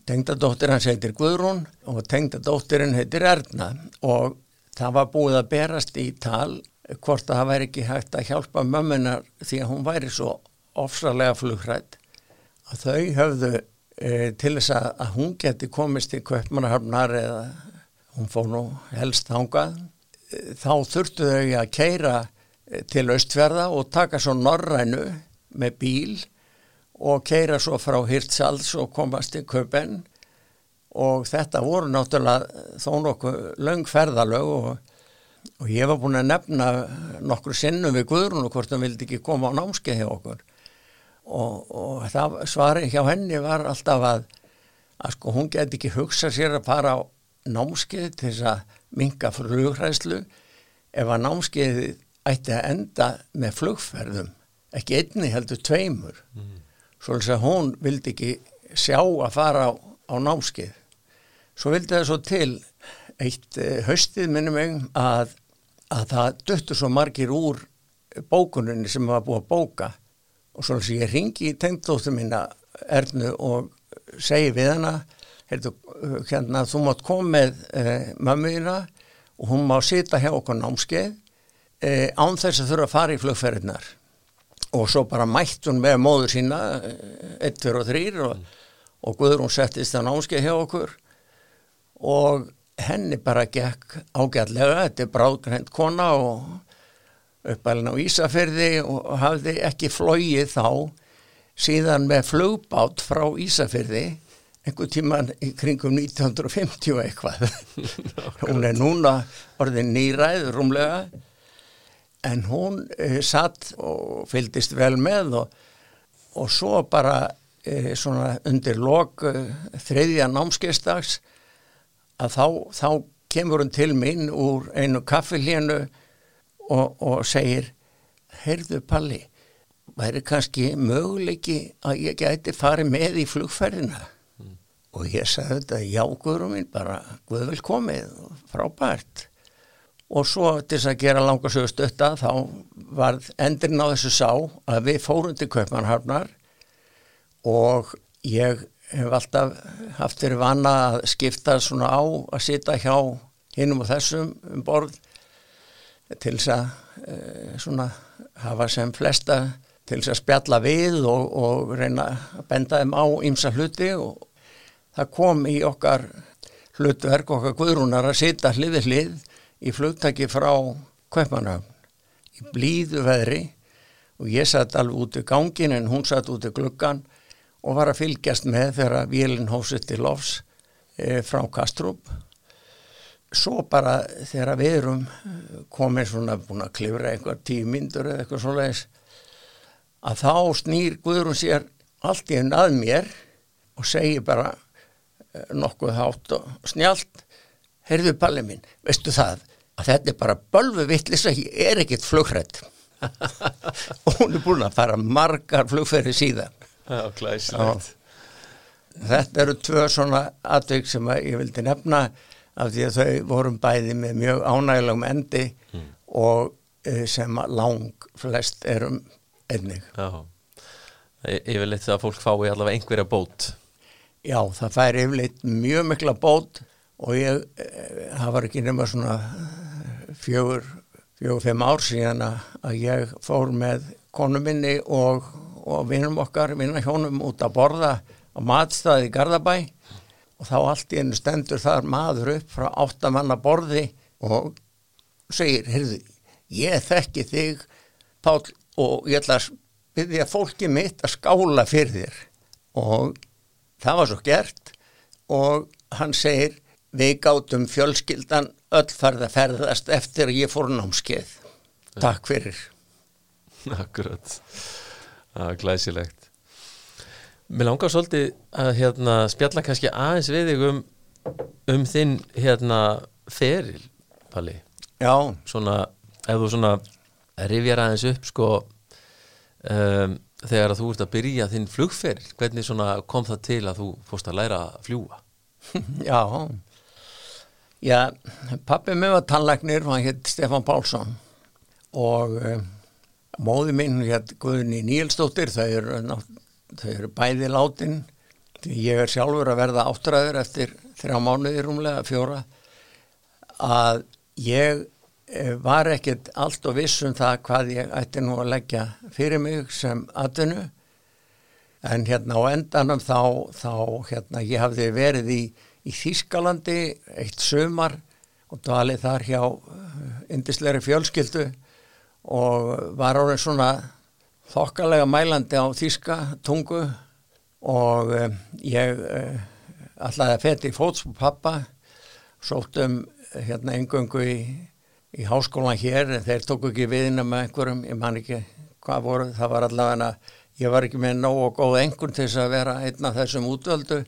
tengda dóttir hans heitir Guðrún og tengda dóttirinn heitir Erna. Og það var búið að berast í tal hvort að það væri ekki hægt að hjálpa mömmunar því að hún væri svo ofsalega flugrætt að þau höfðu e, til þess að, að hún geti komist í Kaupmannahafnar eða hún fór nú helst þangað e, þá þurftu þau að keira e, til Östfjörða og taka svo norrænu með bíl og keira svo frá Hirtshals og komast til Kaupen. Og þetta voru náttúrulega þó nokkuð löngferðalög og, og ég var búin að nefna nokkur sinnum við Guðrún og hvort hann vildi ekki koma á námskeið hjá okkur. Og, og það svari hjá henni var alltaf að, að sko hún geti ekki hugsa sér að fara á námskeið til þess að minga flugræslu ef að námskeið ætti að enda með flugferðum ekki einni heldur tveimur. Mm. svo að hún vildi ekki sjá að fara á, á námskeið. Svo vildi það svo til eitt eh, haustið minnum mig að, að það döttur svo margir úr bókuninni sem var búið að bóka. Og svo að ég ringi í tengdóttu mína Ernu og segi við hana heyrðu, hérna þú mátt koma með eh, mömmuðina og hún má sita hjá okkur námskeið eh, án þess að þurfa að fara í flugferðinar og svo bara mætt hún með móður sína 1, 2 og 3 og, og Guðrún settist á námskeið hjá okkur. Og henni bara gekk ágætlega, þetta er bráðgrænt kona og uppælinn á Ísafyrði og hafði ekki flóið þá. Síðan með flugbát frá Ísafyrði einhver tíman í kringum 1950 eitthvað. Hún er núna orðin nýræð rúmlega. En hún eh, satt og fylgdist vel með og, og svo bara eh, svona undir lok eh, þriðja námskeistags að þá, þá kemur hún til mín úr einu kaffilínu og, og segir heyrðu Palli væri kannski möguleiki að ég gæti farið með í flugferðina mm. og ég sagði þetta jágurum minn bara guðvel komið frábært og svo til þess að gera langarsögu stötta þá var endurinn á þessu sá að við fórum til Kaupmannharfnar og ég hef alltaf haft fyrir vana að skipta svona á að sita hjá hinnum og þessum um borð til þess að e, svona hafa sem flesta til þess að spjalla við og, og reyna að benda þeim á ýmsa hluti og það kom í okkar hlutverk okkar guðrúnar að sita hliði hlið í flugtaki frá Kaupmannhafn í blíðu veðri. Og ég satt alveg út í gangin en hún satt út í gluggan og var að fylgjast með þegar vélinn hósið til lofs e, frá Kastrup. Svo bara þegar við erum komið svona búin að klifra einhver tíu myndur eða eitthvað svona að þá snýr Guðrún sér allt í enn að mér og segir bara e, nokkuð hátt og snjált heyrðu palli minn, veistu það að þetta er bara bölvu vittlis að ég er ekkit flugrætt og hún er búin að fara margar flugferði síðan glæsilegt. Þetta eru tvö svona atvik sem ég vildi nefna af því að þau vorum bæði með mjög ánægilegum endi og eh, sem lang flest erum einnig. Já, yfirleitt það að fólk fái allavega einhverja bót. Já, það fær yfirleitt mjög mikla bót og ég, eh, það var ekki nema svona fjögur, fjögur, fimm ár síðan að ég fór með konu minni og, og vinnum okkar, vinnahjónum út að borða á matstaði í Garðabæ og þá allt í einu stendur þar maður upp frá áttamanna borði og segir, heyrðu, ég þekki þig, Páll, og ég ætla að byrja fólki mitt að skála fyrir þér og það var svo gert og hann segir, við gátum fjölskyldan öll farið að ferðast eftir að ég fór námskeið. Takk fyrir. Akkurat, það er glæsilegt. Mér langar svolítið að hérna, spjalla kannski aðeins við þig um, um þinn hérna, feril, Palli. Já, svona, ef þú svona rifjar aðeins upp sko um, þegar að þú ert að byrja þinn flugferil, hvernig svona kom það til að þú fórst að læra að fljúa já. Já, pappi mig var tannlæknir og hann hétt Stefán Pálsson. Og um, móði mín hétt Guðni Níelsdóttir, þau eru, eru bæði látin. Ég er sjálfur að verða áttræður eftir þrjá mánuði rúmlega, fjóra að ég eh, var ekkert allt og viss um það hvað ég ætti nú að leggja fyrir mig sem atvinnu. En hérna á endanum þá, þá hérna ég hafði verið í, í Þískalandi eitt sumar og dvalið þar hjá indisleiri fjölskyldu og var orðin svona þokkalega mælandi á þíska tungu og uh, ég uh, ætlaði að feti fóts på pappa sóttum hérna engöngu í, í háskólan hér en þeir tóku ekki viðina með einhverjum ég man ekki hvað voru, það var allavega ég var ekki með nóg og góð engun til þess að vera einn af þessum útvöldu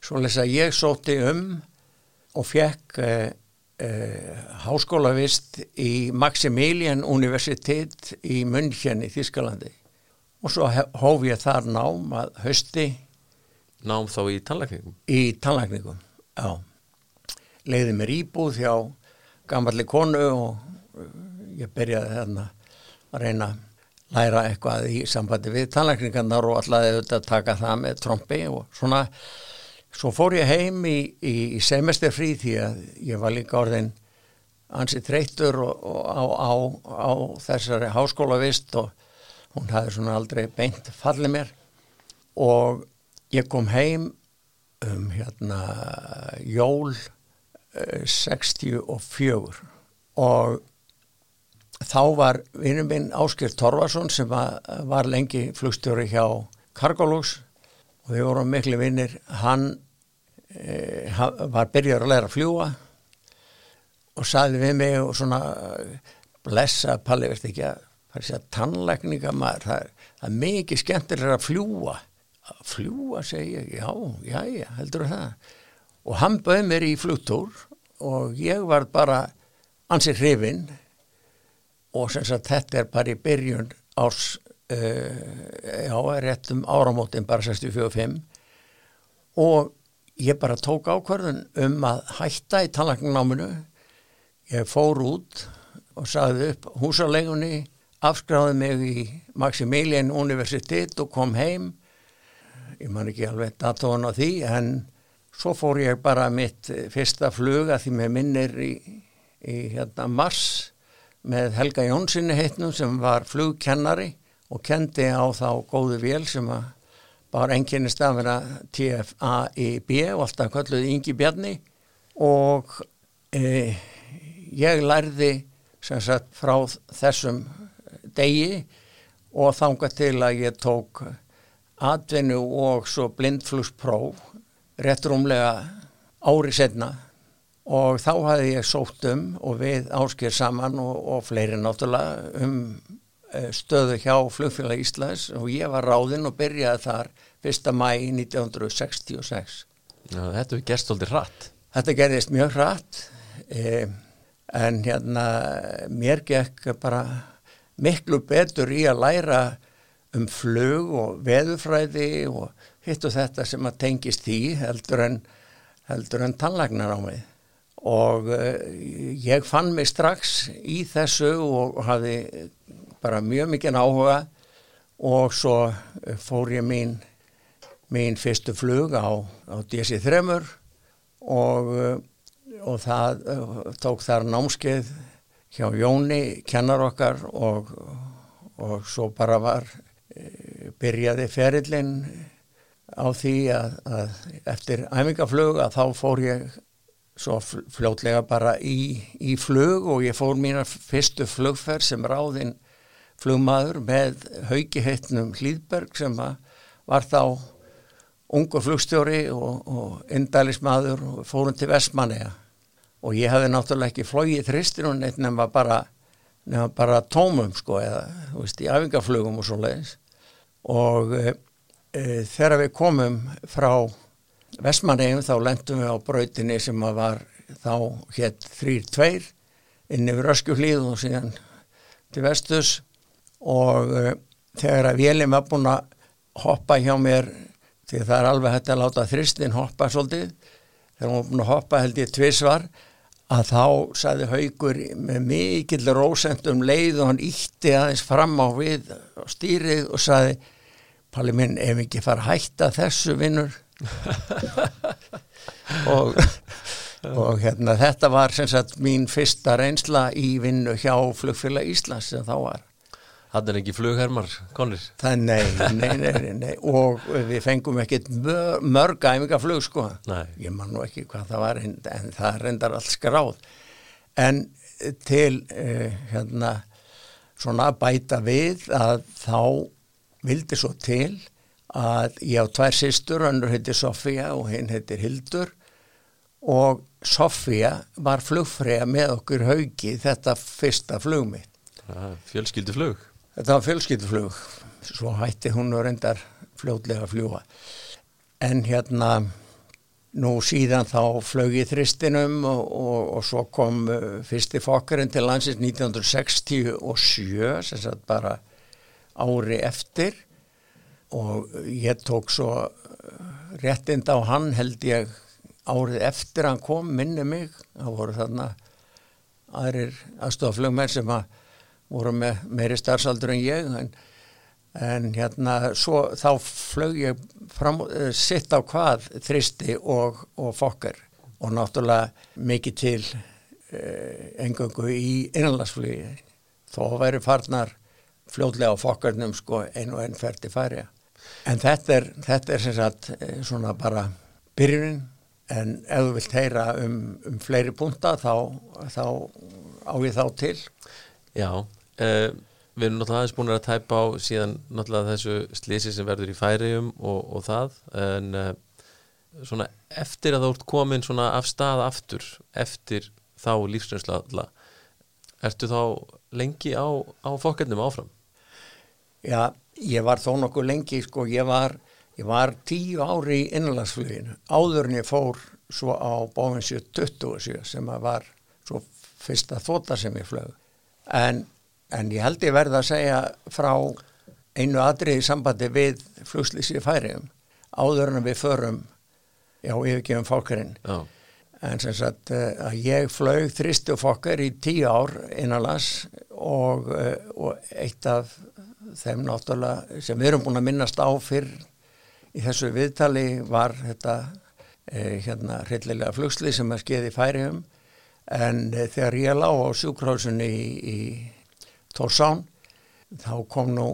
svo lesa ég sótti um og fekk uh, háskólavist í Maximilian Universitet í München í Þískalandi og svo hóf ég þar nám að hausti. Nám þá í tannlækningum? Í tannlækningum já. leiði mér íbúð hjá gammalli konu og uh, ég byrjaði þarna að reyna að læra eitthvað í sambandi við tannlækningarnar og allaði auðvitað að taka það með trombi og svona svo fór ég heim í, í, í semesterfrí því að ég var líka orðin ansi þreyttur og, og á, á, á þessari háskólavist og hún hafði svona aldrei beint fallið mér. Og ég kom heim um hérna jól eh, 64 og þá var vinnum minn Áskir Torfarsson sem var, lengi flugstjóri hjá Cargolux og við vorum miklu vinnir hann e, var byrjar að læra að fljúa og saði við mig og svona blessa Palli, veist ekki að það er sér tannlækninga maður það það er mikið skemmtilega að fljúa að fljúa segi ég, já, já, já, heldur það. Og hann bauð mér í flugtúr og ég var bara ansið hrifinn. Og sem sagt þetta er bara í byrjun árs já, rétt um áramótin bara 64-5 og ég bara tók ákvörðun um að hætta í tannlækningáminu ég fór út og sagði upp húsalegunni afskráði mig í Maximilian Universitet og kom heim. Ég man ekki alveg datóðan á því en svo fór ég bara mitt fyrsta fluga því með minnir í, í hérna mars með Helga Jónssoni heitnum sem var flugkennari og kendi á þá góðu vél sem að bara enginni stafina TFAIB og alltaf kölluði Ingi Bjarni. Og e, ég lærði sem sagt frá þessum degi og þanga til að ég tók atvinnu og svo blindflugspróf rétt rúmlega ári setna og þá hafði ég sótt um og við ásker saman og, og fleiri náttúrulega um stöðu hjá flugfélag Íslands og ég var ráðinn og byrjaði þar 1. mæ 1966. Já, þetta er gerst svolítið hratt Þetta gerðist mjög hratt eh, en hérna mér gekk bara miklu betur í að læra um flug og veðufræði og hitt og þetta sem að tengist því heldur en, heldur en tannlagnar á mig og uh, ég fann mig strax í þessu og hafi bara mjög mikið áhuga og svo fór ég mín, mín fyrstu flug á, á DC3 og, og það tók þar námskeið hjá Jóni, kennar okkar og, og svo bara var byrjaði ferillin á því að, að eftir æfingaflug að þá fór ég svo fljótlega bara í, í flug og ég fór mína fyrstu flugferð sem ráðinn flugmaður með haugiheitnum Hlýðberg sem var þá ungur flugstjóri og, og indælismadur og fórum til Vestmanneja og ég hefði náttúrulega ekki flóið þristin og neitt nefn bara, bara tómum sko eða veist, í æfingaflugum og svo leiðis og e, e, þegar við komum frá Vestmannegjum þá lendum við á brautinni sem var þá hétt 3-2 inn yfir Öskjuhlíð og síðan til vestus og e, þegar að vélum var búin að hoppa hjá mér því það er alveg hægt að láta þristin hoppa svolítið þegar hún var búin að hoppa held ég tvísvar að þá saði haugur með mikill rósendum leið og hann ítti aðeins fram á við stýrið og saði Palli minn, ef ekki fara að hætta þessu vinnur? Og, og hérna þetta var sem sagt mín fyrsta reynsla í vinnu hjá flugfélag Íslands sem þá var Það er ekki flughermar, konir? Það, nei, nei, nei, nei, og við fengum ekkit mörg æfingaflug, sko. Nei. Ég man nú ekki hvað það var, en, en það reyndar allt skráð. En til, eh, hérna, svona bæta við að þá vildi svo til að ég á tvær sýstur, önnur heitir Sofía og hinn heitir Hildur og Sofía var flugfræða með okkur haugi þetta fyrsta flugmitt. Fjölskyldu flug? Þetta var fjölskylduflug, svo hætti hún og reyndar fljótlega að fljúa. En hérna, nú síðan þá flög ég þristinum og, og, og svo kom uh, fyrsti fokkarinn til landsins 1967, sem sagt bara ári eftir. Og ég tók svo réttind á hann held ég árið eftir hann kom, minni mig, það voru þarna aðrir aðstoflugmenn sem að voru með meiri starfsaldur en ég en, en hérna svo þá flög ég fram, uh, sitt á hvað þristi og, og fokkar og náttúrulega mikið til uh, engöngu í innanlandsflugi. Þó væri farnar fljóðlega á fokkarnum sko einu og enn ferdi færi en þetta er, þetta er sem sagt uh, svona bara byrjunin. En ef þú vilt heyra um, um fleiri punta þá, þá á ég þá til. Já Uh, við erum náttúrulega aðeins búin að tæpa á síðan náttúrulega þessu slísi sem verður í færium og, og það en uh, svona eftir að þú ert komin svona af stað aftur eftir þá lífsreynsla ertu þá lengi á, á fokkernum áfram? Já, ég var þó nokkuð lengi sko, ég var, ég var tíu ári í innanlandsfluginu áður en ég fór svo á bóðin 727 sem var svo fyrsta þóta sem ég flög en en ég held ég verða að segja frá einu aðrið í sambandi við flugslýsi færiðum áður en við förum já, yfirgefum fólkarinn Já. en sem sagt eh, að ég flög þristu fokkar í tíu ár innanlas og, eh, og eitt af þeim náttúrulega sem við erum búin að minnast á fyrr í þessu viðtali var þetta eh, hérna hryllilega flugslýs sem að skeiði færiðum en þegar ég lág á sjúkrásunni í, í Tórsán þá kom nú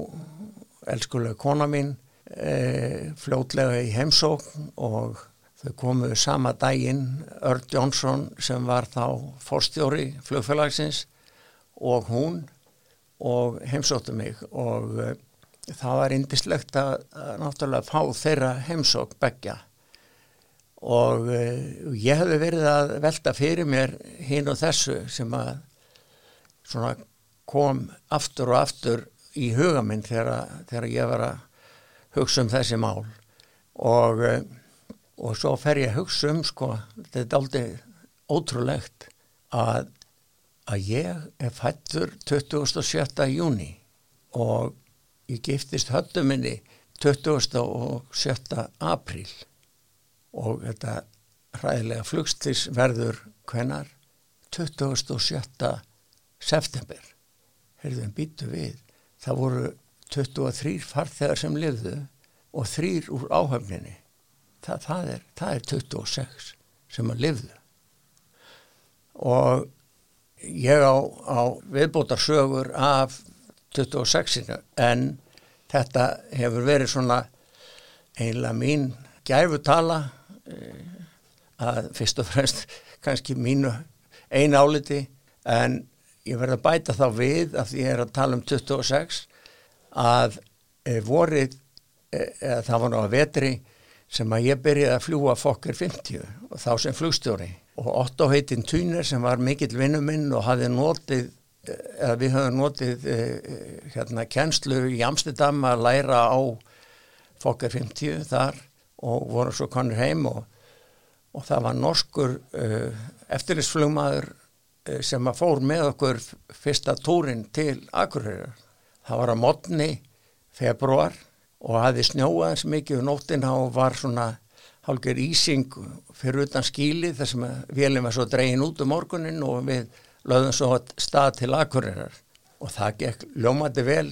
elskulega kona mín e, fljótlega í heimsókn og þau komuðu sama daginn Örd Jónsson sem var þá fórstjóri flugfélagsins og hún og heimsóttu mig og e, það var indislegt að, að náttúrulega fá þeirra heimsók begja og e, ég hefði verið að velta fyrir mér hinn og þessu sem að svona kom aftur og aftur í huga minn þegar, þegar ég var að hugsa um þessi mál og, eh, og svo fer ég að hugsa um sko, þetta er aldrei ótrúlegt að að ég er fættur 27. júni og ég giftist höllu minni 27. apríl og þetta hræðilega flugstis verður hvenar 27. september heyrðum býtu við. Það voru 23 farþegar sem lifðu og þrýr úr áhafninni það, það, er, það er 26 sem að lifðu. Og ég á, á viðbótarsögur af 26-inu en þetta hefur verið svona einlega mín gæfutala eh, að fyrst og fremst kannski mínu einu áliti en ég verði að bæta þá við að ég er að tala um 26 að e, vorið e, e, það var ná að vetri sem að ég byrjaði að fljúa fokker 50 og þá sem flugstjóri. Og Otto heitinn Týner sem var mikill vinnuminn og hafði notið eða við höfum notið hérna kennslu í Amsterdam að læra á fokker 50 þar og vorum svo konur heim og, og það var norskur eftirlýsflugmaður uh, sem að fór með okkur fyrsta túrin til Akureyrar. Það var að modni februar og hafði snjóaðins mikið og nóttina og var svona hálfur ísing fyrir utan skíli þar sem velin var svo dregin út um morgunin og við lögðum svo stað til Akureyrar og það gekk ljómandi vel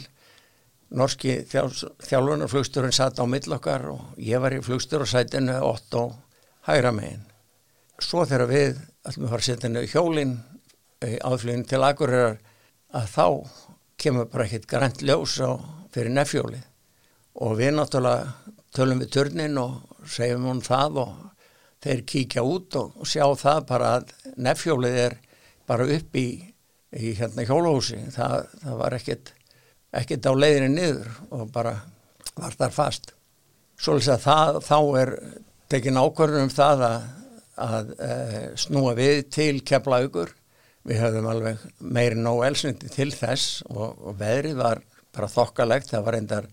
norski þjálfunarflugsturinn satt á millokkar og ég var í flugsturarsætinu 8 og hægra megin. Svo þegar við ætlum að fara að setja henni hjólinn áflugin til Akureyrar að þá kemur bara ekkit grænt ljós á fyrir nefjóli og við náttúrulega tölum við turnin og segjum hún það og þeir kíkja út og sjá það bara að nefjólið er bara upp í, í hérna hjólósi það, það var ekkit ekkert á leiðinni niður og bara var þar fast. Svolítið að það, þá er tekin ákvörðunum það að, að e, snúa við til keflaugur. Við höfum alveg meiri nóg elsniti til þess og, og veðrið var bara þokkalegt. Það var endar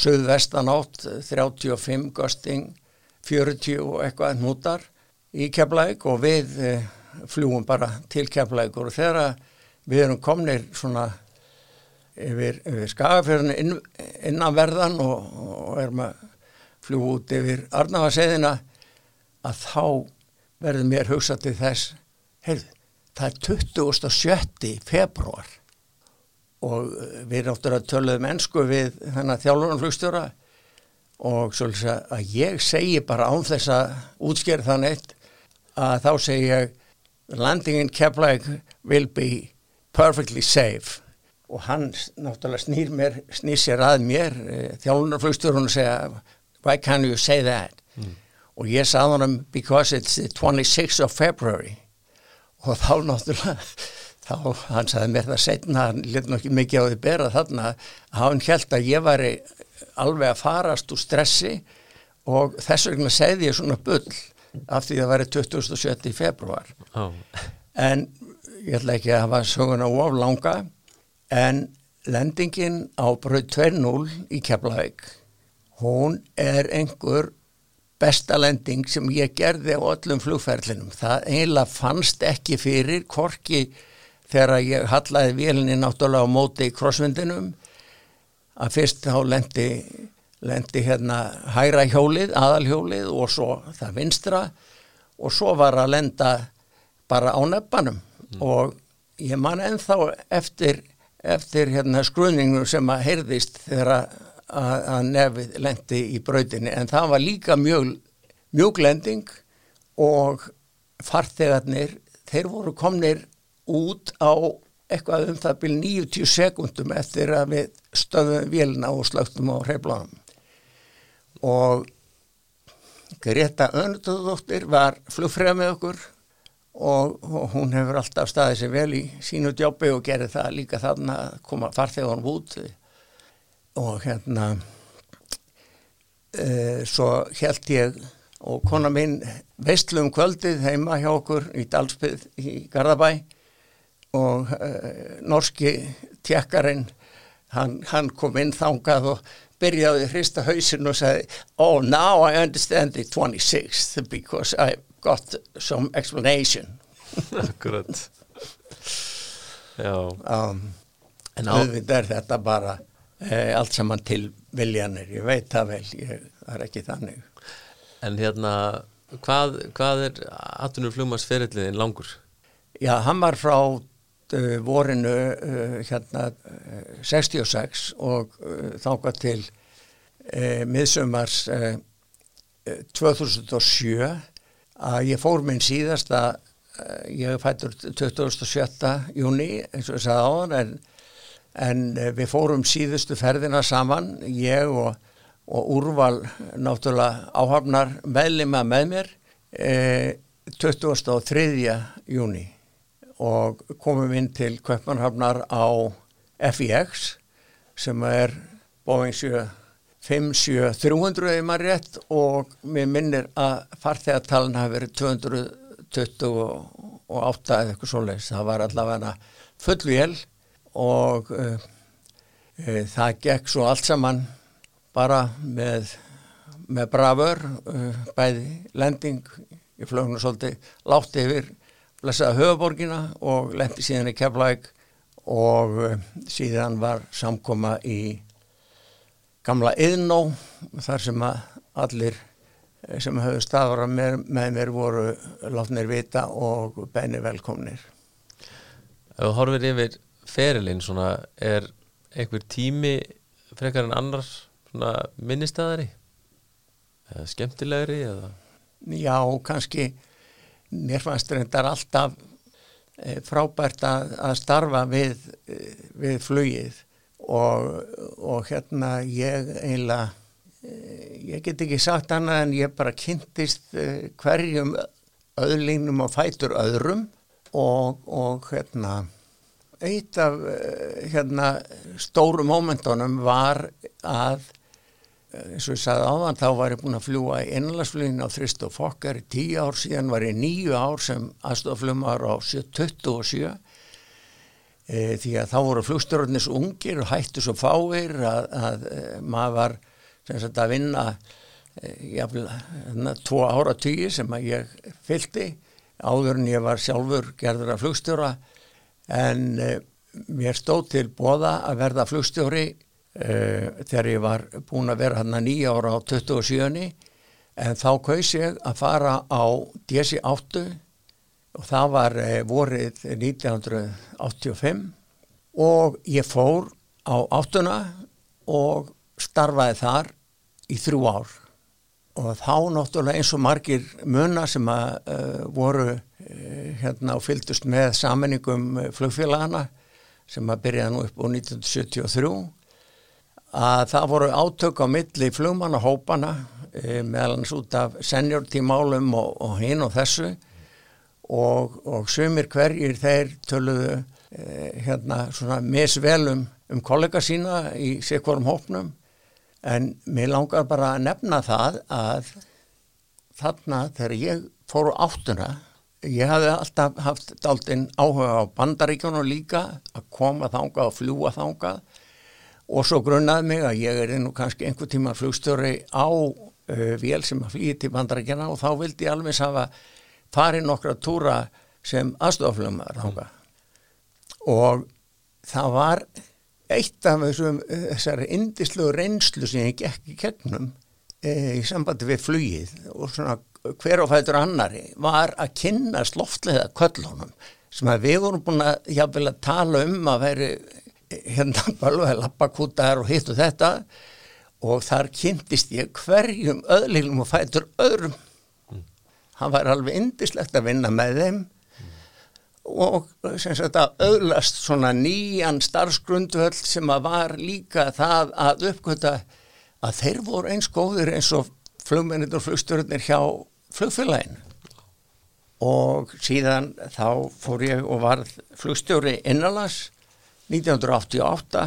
söðvestanátt, 35 gosting, 40 og eitthvað nútar í keflaug og við e, fljúum bara til keflaugur og þegar við erum komnir svona yfir, yfir skagafjörðinu inn, innanverðan og, og erum að fljúa út yfir Arnáfaseðina að þá verður mér hugsað til þess heyrðu, það er 27. februar og við náttúrulega töluðum ennsku við þennan þjálfurnarflugstjóra og svolítið að ég segi bara án þess að útskjera það neitt að þá segi ég landing in Keflavík will be perfectly safe og hann náttúrulega snýr, mér, snýr sér að mér eh, þjálfunarflugsturinn og segja why can't you say that mm. og ég sagði hann because it's the 26th of February og þá náttúrulega þá hann sagði mér það setna hann lit nokkið mikið á því bera þarna hann held að ég væri alveg að farast úr stressi og þess vegna segði ég svona bull af því að það væri 27. februar oh. en ég ætla ekki að hafa söguna oflanga en lendingin á bröð 2.0 í Keflavík hún er einhver besta lending sem ég gerði á öllum flugferlinum. Það eiginlega fannst ekki fyrir korki þegar ég hallaði vélinni náttúrulega á móti í krossvindinum að fyrst þá lendi, lendi hérna hæra hjólið, aðalhjólið og svo það vinstra og svo var að lenda bara á nefnum mm. og ég man ennþá eftir eftir hérna skrunningu sem að heyrðist þegar að, að nefið lendi í brautinni. En það var líka mjög mjöglending og farþegarnir þeir voru komnir út á eitthvað um það byrj 90 sekundum eftir að við stöðum vélina og slögtum á hreiflanum og Greta Önduðdóttir var flugfræð með okkur og, og hún hefur alltaf staðið sér vel í sínu djópi og gerði það líka þarna að koma farþegunum út. og hérna e, svo held ég og kona minn veistlum kvöldið heima hjá okkur í Dalsbyð í Garðabæ. Og e, norski tjekkarinn hann, hann kom inn þangað og byrjaði hrista hausin og sagði oh now I understand the 26th because I got some explanation. Akkurat. Já. um, En auðvitað er þetta bara e, allt saman til viljanir, ég veit það vel, ég, það er ekki þannig. En hérna, hvað, hvað er atvinnur flugmannsferillin langur? Já, hann var frá uh, vorinu uh, hérna uh, 66 og þáka til miðsumars uh, uh, 2007 að ég fór minn síðasta uh, ég fættur 27. júni eins og ég sagði áðan en, en uh, við fórum síðustu ferðina saman ég og, og úrval náttúrulega áhafnar meðlima með mér uh, 23. júni og komum inn til Kaupmannhafnar á FIX sem er Boeing 57300 ef maður rétt og mér minnir að farþegartalin hafi verið 228 eða eitthvað svoleiðis. Það var allavega fullu jél og uh, uh, það gekk svo allt saman bara með, með bravör, uh, bæði lending, ég flög nú svolítið látt yfir blessaða höfuborgina og lendi síðan í Keflæk og síðan var samkoma í gamla Yðnó þar sem að allir sem höfðu stafara með, með mér voru látnir vita og beinir velkomnir. Ef þú horfir yfir ferilinn svona, er einhver tími frekar en annar svona minnistæðari? Eða skemmtilegri? Eða? Já, kannski mér fannst reyndar alltaf eh, frábært að, að starfa við, eh, við flugið og, og hérna ég eiginlega eh, ég get ekki sagt annað en ég bara kynntist hverjum öðlingum og fætur öðrum og, og hérna eitt af eh, hérna stóru mómentunum var að eh, eins og ég sagði áðan þá var ég búin að fljúa í innlandsflugin á Þrist og Fokkar í tíu ár síðan var ég níu ár sem aðstoflumar á 27 e, því að þá voru flugstjórnir svo ungir og hættu svo fáir að, að maður var sagt að vinna e, tvo ára tíu sem að ég fylgdi áður en ég var sjálfur gerður að flugstjóra en e, mér stóð til bóða að verða flugstjóri e, þegar ég var búin að vera hann nýja ára á 27 en þá kaus ég að fara á DC-8 og það var e, vorið 1985 og ég fór á áttuna og starfaði þar í þrjú ár og þá náttúrulega eins og margir munna sem að uh, voru uh, hérna og fylgdust með samenningum flugfélagana sem að byrjaði nú upp á 1973 að það voru átök á milli flugmannahópana uh, meðal hans út af seniortímálum og, og hinn og þessu. Og, og sumir hverjir þeir töluðu eh, hérna svona misvelum um kollega sína í sikvarum hópnum en mér langar bara að nefna það að þarna þegar ég fór á áttuna ég hafði alltaf haft daldinn áhuga á bandaríkjónu líka að koma þangað og fljúa þangað. Og svo grunnaði mig að ég er nú kannski einhver tíma flugstjóri á uh, vél sem að flýja til bandaríkjana og þá vildi ég alveg hafa farið nokkra túra sem aðstoflumar þangað. Og það var eitt af þessum þessari indislu reynslu sem ég gekk í kegnum e, í sambandi við flugið og svona hver og fætur annari var að kynast loftlega köllunum sem að við vorum búin að jáfnvel að tala um að veri hérna bara lappakútar og hitt og þetta. Og þar kynntist ég hverjum öðlilum og fætur öðrum. Hann var alveg indislegt að vinna með þeim og sem sagt að öðlast svona nýjan starfsgrundvöld sem að var líka það að uppgöta að þeir voru eins góðir eins og flugmennir og flugstjórnir hjá flugfélagin og síðan þá fór ég og var flugstjóri innanlands 1988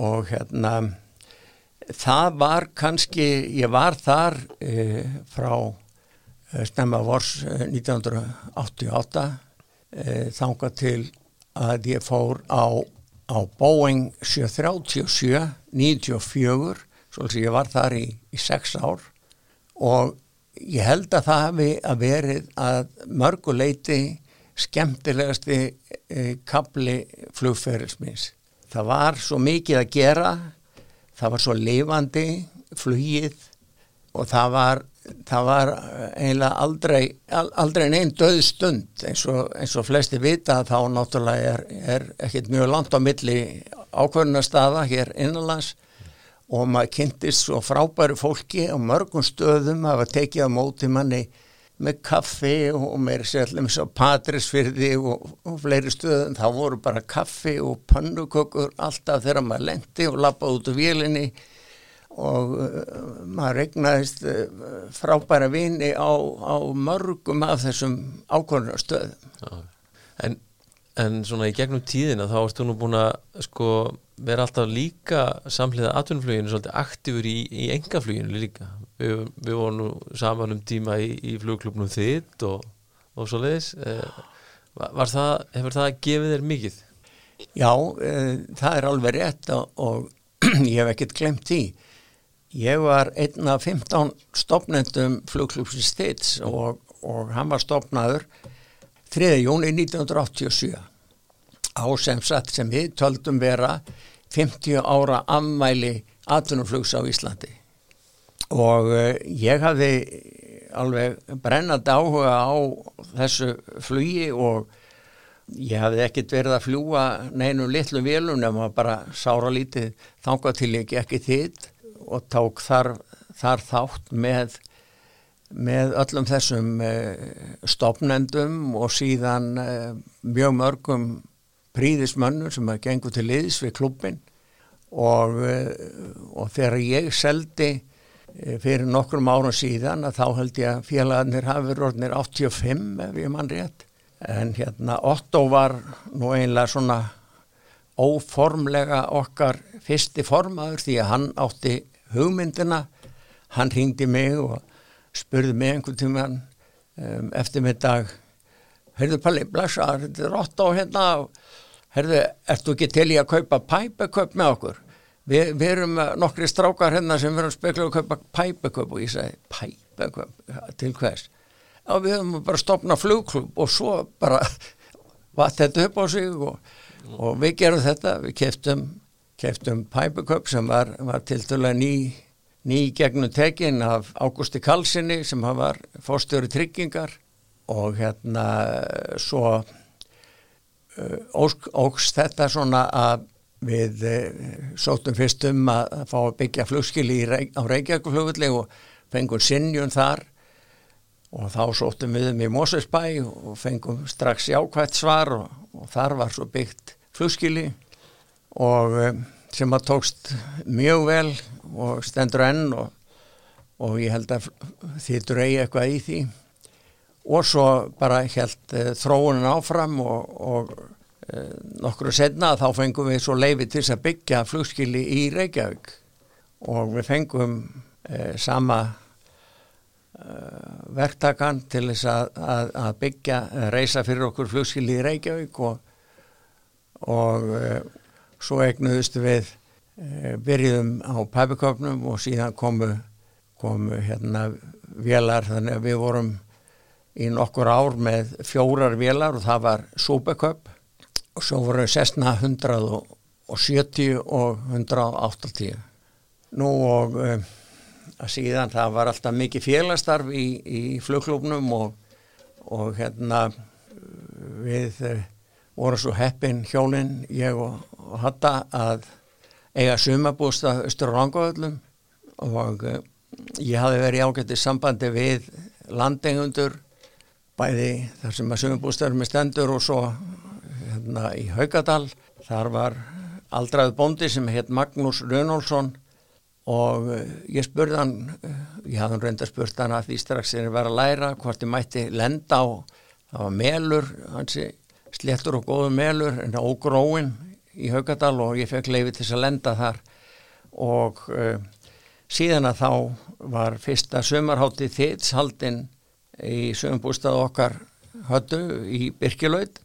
og hérna það var kannski, ég var þar e, frá e, snemma vors e, 1988 e, þangað til að ég fór á, á Boeing 737 94, svolítið ég var þar í, í sex ár og ég held að það hafi að verið að mörguleiti skemmtilegasti e, kapli flugferðismins. Það var svo mikið að gera, það var svo lifandi flugið og það var, það var eiginlega aldrei, aldrei einn döð stund. Eins og, eins og flesti vita þá náttúrulega er, er ekkert mjög langt á milli ákvörnarstaða hér innanlands og maður kynntist svo frábæru fólki á mörgum stöðum hafa tekið á móti manni með kaffi og meira sérlega með svo patrisfyrði og, og fleiri stöðum. Þá voru bara kaffi og pannukökur alltaf þegar maður lendi og lappaði út úr vélinni og uh, maður regnaðist uh, frábæra vini á, á mörgum af þessum ákvörðunarstöðum. En, en svona í gegnum tíðina þá ertu nú búin að sko vera alltaf líka samhliða atvinnfluginu svolítið aktífur í, í engafluginu líka. Við, við vorum nú saman um tíma í, í flugklubnum þitt og, og svo leiðis eh, það, hefur það gefið þér mikið? Já, e, það er alveg rétt og, og ég hef ekkert glemt því ég var einn af 15 stopnendum flugklubsins þitts og, og hann var stopnaður 3. júni 1987 á sem satt sem við töldum vera 50 ára ammæli atvinnuflugs á Íslandi og uh, ég hafði alveg brennandi áhuga á þessu flugi og ég hafði ekkert verið að fljúa neinu litlu vélum nema bara sára lítið þanga til ég ekki þitt og tók þar, þar þátt með, með öllum þessum uh, stopnendum og síðan uh, mjög mörgum príðismönnur sem að gengu til liðs við klubbin og, og þegar ég seldi Eh, fyrir nokkrum árum síðan að þá held ég að félagarnir hafi verið orðinir 85 ef ég mann rétt. En hérna Otto var nú einlega svona óformlega okkar fyrsti formaður því að hann átti hugmyndina. Hann ringdi mig og spurði mig einhvern tíman um, eftir middag heyrðu Palli, blessaður, þetta er Otto hérna heyrðu, ertu ekki til í að kaupa pæpeköp með okkur? Vi, við erum nokkri strákar hérna sem verðum spekla að kaupa pæpeköp og ég segi pæpeköp, til hvers? Já við höfum bara stopnað flugklub og svo bara vatt þetta upp á sig og, og við gerum þetta, við keftum keftum pæpeköp sem var, var til dæla ný, ný gegnum tekin af Ágústi Kalsinni sem var fórstjóri tryggingar og hérna svo ósk, ógst þetta svona að við eh, sóttum fyrst um að, fá að byggja flugskili á Reykjavíkflugulli og fengum sinnjun þar og þá sóttum við um í Mósesbæ og fengum strax jákvægt svar og, og þar var svo byggt flugskili og eh, sem að tókst mjög vel og stendur enn og, og ég held að þið dreyja eitthvað í því. Og svo bara held uh, þróunin áfram og, og Eh, nokkru setna þá fengum við svo leiði til að byggja flugskili í Reykjavík. Og við fengum eh, sama eh, verktakan til þess að, að, að byggja, reysa fyrir okkur flugskili í Reykjavík og, og eh, svo egnuðustu við eh, byrjuðum á pæpiköpnum og síðan komu, komu hérna vélar. Þannig að við vorum í nokkur ár með fjórar vélar og það var súpeköp og svo voru sessna 170 og 180 nú og að síðan það var alltaf mikið félagstarf í, í flugklubnum og, og hérna við vorum svo heppin hjólinn ég og, og Hatta að eiga sumabústa Östur og Rangavöllum og uh, ég hafi verið ágættið sambandi við landengundur bæði þar sem að sumabústarum er stendur og svo hérna í Haugadal þar var aldrað bondi sem heit Magnús Rönólfsson og eh, ég spurði hann eh, ég hafði hann reynda spurt hann að því strax er að vera að læra hvort ég mætti lenda á það var melur hansi sléttur og góður melur en ógróin í Haugadal og ég fekk leiði til að lenda þar. Og uh, síðan að þá var fyrsta sömarhátti þittshaldin í sögumbústað okkar höttu í Birkilaut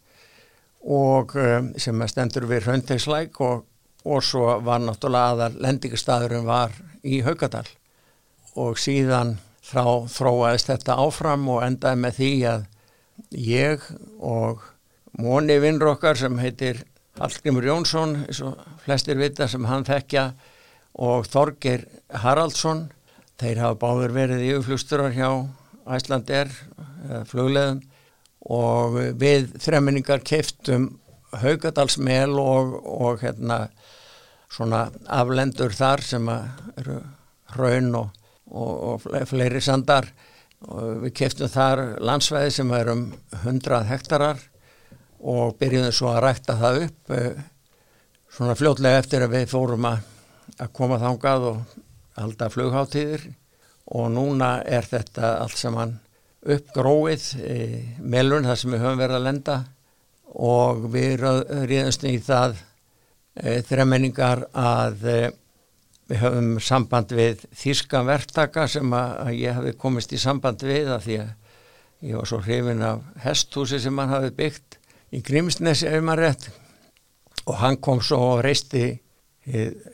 og um, sem stendur við Hrauntegslæk og, og svo var náttúrulega aðal lendingastæðurinn var í Haugadal og síðan þá þróaðist þetta áfram og endaði með því að, ég og Móni vinnur okkar sem heitir Hallgrimur Jónsson, eins og flestir vita sem hann þekkja og Þorgir Haraldsson, þeir hafa báður verið í uflusturar hjá Æslander, flugleðum og við þreminningar keiftum Haugadalsmel og, og hérna svona aflendur þar sem eru hraun og, og, og fleiri sandar. Og við keiftum þar landsvæði sem er um 100 hektarar og byrjuðum svo að rækta það upp eh, svona fljótlega eftir að við fórum að, að koma þángað og halda flugháttíðir og núna er þetta allt saman uppgróið e, melun þar sem við höfum verið að lenda. Og við ríðumst í það e, þremenningar að e, við höfum samband við þíska verktaka sem að, ég hafi komist í samband við að því að ég var svo hrifin af hesthúsi sem hann hafi byggt í Grímsnesi ef maður rétt. Og hann kom svo og reisti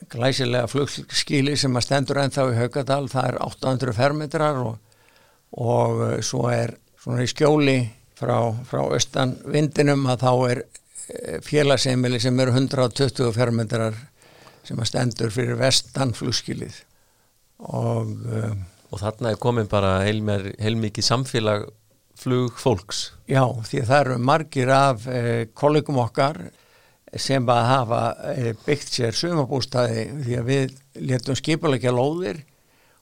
glæsilega flugskíli sem að stendur ennþá í Haugadal það er 800 fermetrar og, og eh, svo er svona í skjóli frá, frá austan vindinum að þá er eh, félagseimili sem eru 120 fermetrar sem að stendur fyrir vestan flugskílið og um, og þarna er komin bara heilmikið samfélag flug fólks? Já, því það eru margir af eh, kollegum okkar sem að hafa eh, byggt sér sumabústaði því að við letum skipulegja lóðir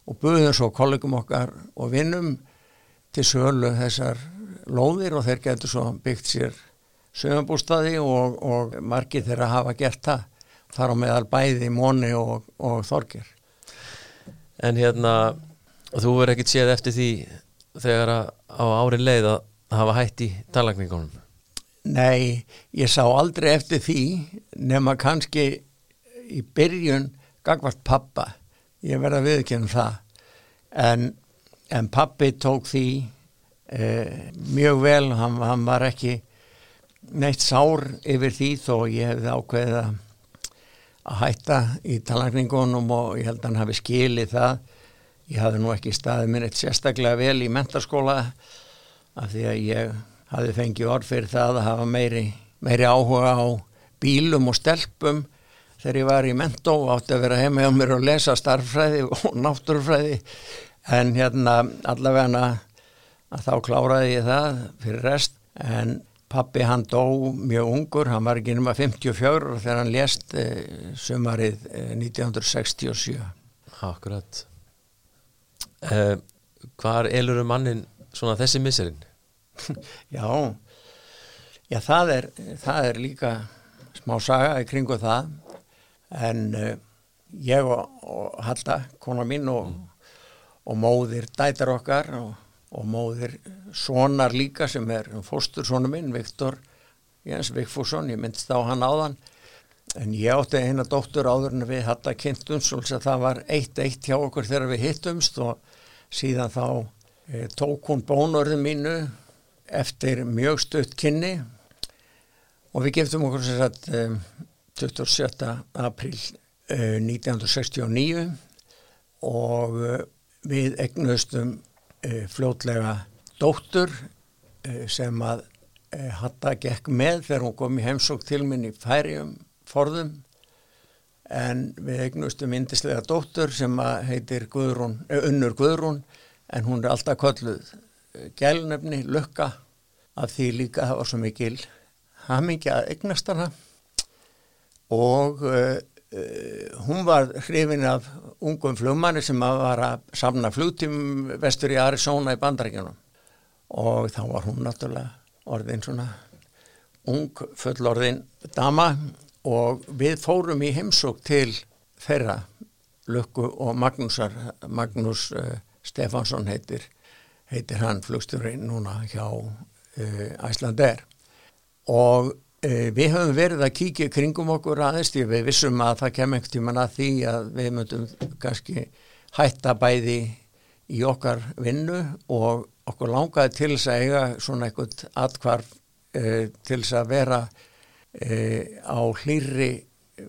og buðum svo kollegum okkar og vinnum til sölu þessar lóðir og þeir getur svo byggt sér sumabústaði og, og margir þeirra hafa gert það þar á meðal bæði Móni og, og Þorgir. En hérna, þú verður ekkit séð eftir því þegar á árin leið að hafa hætt í talagningunum? Nei, ég sá aldrei eftir því nema kannski í byrjun gagvart pappa ég verða viðkynum það. En, en pappi tók því eh, mjög vel. Hann, hann var ekki neitt sár yfir því þó ég hefði ákveðið að hætta í talagningunum og ég held að hann hafi skilið það ég hafði nú ekki staðið minn eitt sérstaklega vel í mentarskóla af því að ég hafði fengið orð fyrir það að hafa meiri, meiri áhuga á bílum og stelpum þegar ég var í mentó átti að vera heima hjá mér og lesa starffræði og náttúrufræði. En hérna allavega að þá kláraði ég það fyrir rest. En pappi hann dó mjög ungur, hann var ekki nema 54 þegar hann lést eh, sumarið eh, 1967 Akkurat Uh, hvar elur um mannin svona þessi miserinn? já, já það, er, það er líka smá saga í kringu það en uh, ég og, og Halla, kona mín og, mm. og móðir dætar okkar og, og móðir sonar líka sem er fóstur sonu minn, Viktor Jens Vikfússon, ég myndist á hann áðan en ég átti eina dóttur áður en við Halla kynntumst og það var eitt eitt hjá okkur þegar við hittumst og síðan þá e, tók hún bónörðu mínu eftir mjög stutt kynni og við geftum okkur sér að e, 27. april e, 1969 og við egnustum fljótlega dóttur sem að hatta gekk með þegar hún kom í heimsók til minn í færium forðum en við eignustum indislega dóttur sem heitir Guðrún, eh, Unnur Guðrún en hún er alltaf kolluð eh, gælnefni, lukka af því líka það var svo mikil hamingi að eignast hana. Og uh, uh, hún var hrifin af ungum flugmanni sem var að samna flugtím vestur í Arizona í bandarækjunum og þá var hún náttúrulega orðin svona ung fullorðin dama og við fórum í heimsók til þeirra Lukku og Magnúsar Magnús uh, Stefansson heitir heitir hann flugstjóri núna hjá Æslander og uh, við höfum verið að kíkja kringum okkur aðeins því við vissum að það kem ekkert tíman að því að við möndum kannski hætta bæði í okkar vinnu og okkur langaði til þess að eiga svona eitthvað atkvarf til þess að vera e, á hlýri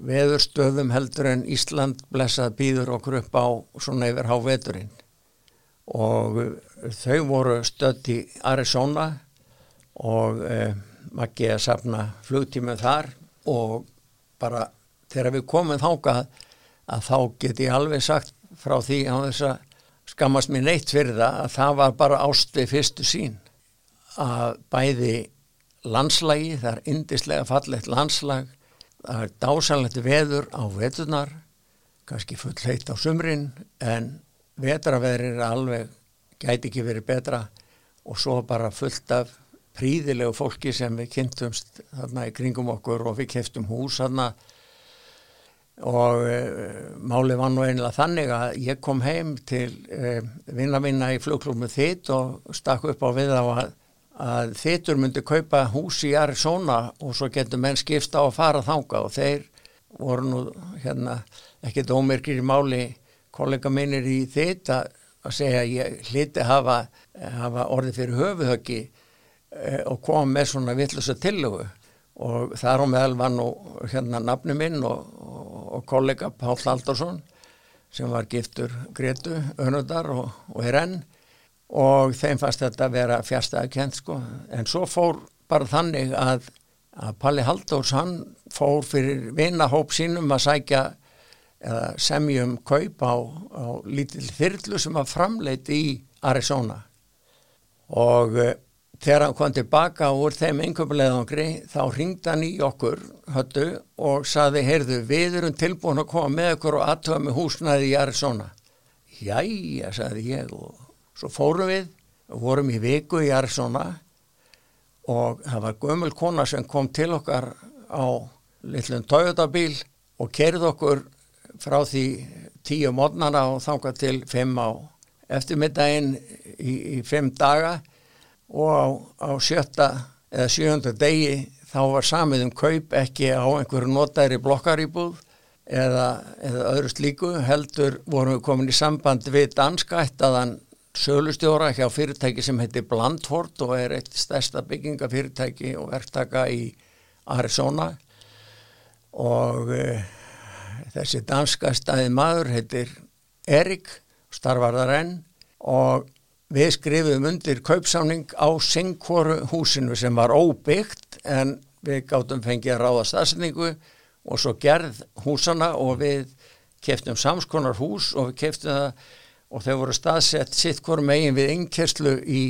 veðurstöðum heldur en Ísland. Blessað býður okkur upp á svona yfir háveturinn. Og þau voru stödd í Arizona og eh, Maggi að safna flugtímið þar. Og bara þegar við komum þákað að þá get ég alveg sagt frá því á þess að skammast mér neitt fyrir það að það var bara ást við fyrstu sín að bæði landslægi, það er indislega fallegt landslag, það er dásanlegt veður á veturnar kannski full heitt á sumrin en vetraveður er alveg gæti ekki verið betra og svo bara fullt af príðilegu fólki sem við kynntumst þarna í kringum okkur og við keftum hús þarna. Og e, máli var nú einlega þannig að ég kom heim til e, vinna vinna í flugklubmu þitt og stakk upp á við á að, að þittur myndi kaupa hús í Arizona og svo getur menn skipsta á að fara þanga og þeir voru nú hérna ekki dómirkir í máli kollega minnir í þitt að, segja ég hliti hafa, hafa orðið fyrir höfuhöggi e, og kom með svona vittlusa tillögu. Og þar á meðal var nú hérna nafnu minn og, og, og kollega Pál Haldarsson sem var giftur Gretu Önudar og, og er enn og þeim fannst þetta að vera fjärstaðakent sko en svo fór bara þannig að, að Palli Halldórs hann fór fyrir vinahóp sínum að sækja semjum kaup á, á lítil þyrlu sem var framleitt í Arizona og þegar hann kom tilbaka úr þeim einhverjulegðangri þá ringd hann í okkur höttu og saði, heyrðu, við erum tilbúin að koma með okkur og aðtöða með húsnaði í Arizona. Jæja, saði ég og svo fórum við og vorum í viku í Arizona og það var gömul kona sem kom til okkar á litlum Toyota bíl og kerði okkur frá því tíu mótnana og þangað til fimm á eftirmiddaginn í, í fimm daga. Og á, á sjötta eða sjönda degi þá var samið um kaup ekki á einhverju notæri blokkarýbúð eða, eða öðru slíku heldur vorum við komin í samband við danska ættaðan sölustjóra hjá fyrirtæki sem heitir Blandford og er eitt stærsta byggingafyrirtæki og verktaka í Arizona. Og e, þessi danska stæði maður heitir Erik starfarðar enn. Og Við skrifum undir kaupsáning á Sengkóru húsinu sem var óbyggt en við gáttum fengið að ráða staðsendingu og svo gerð húsana og við keftum samskonar hús og við keftum það og þau voru staðsett sitt hvort megin við yngkerslu í,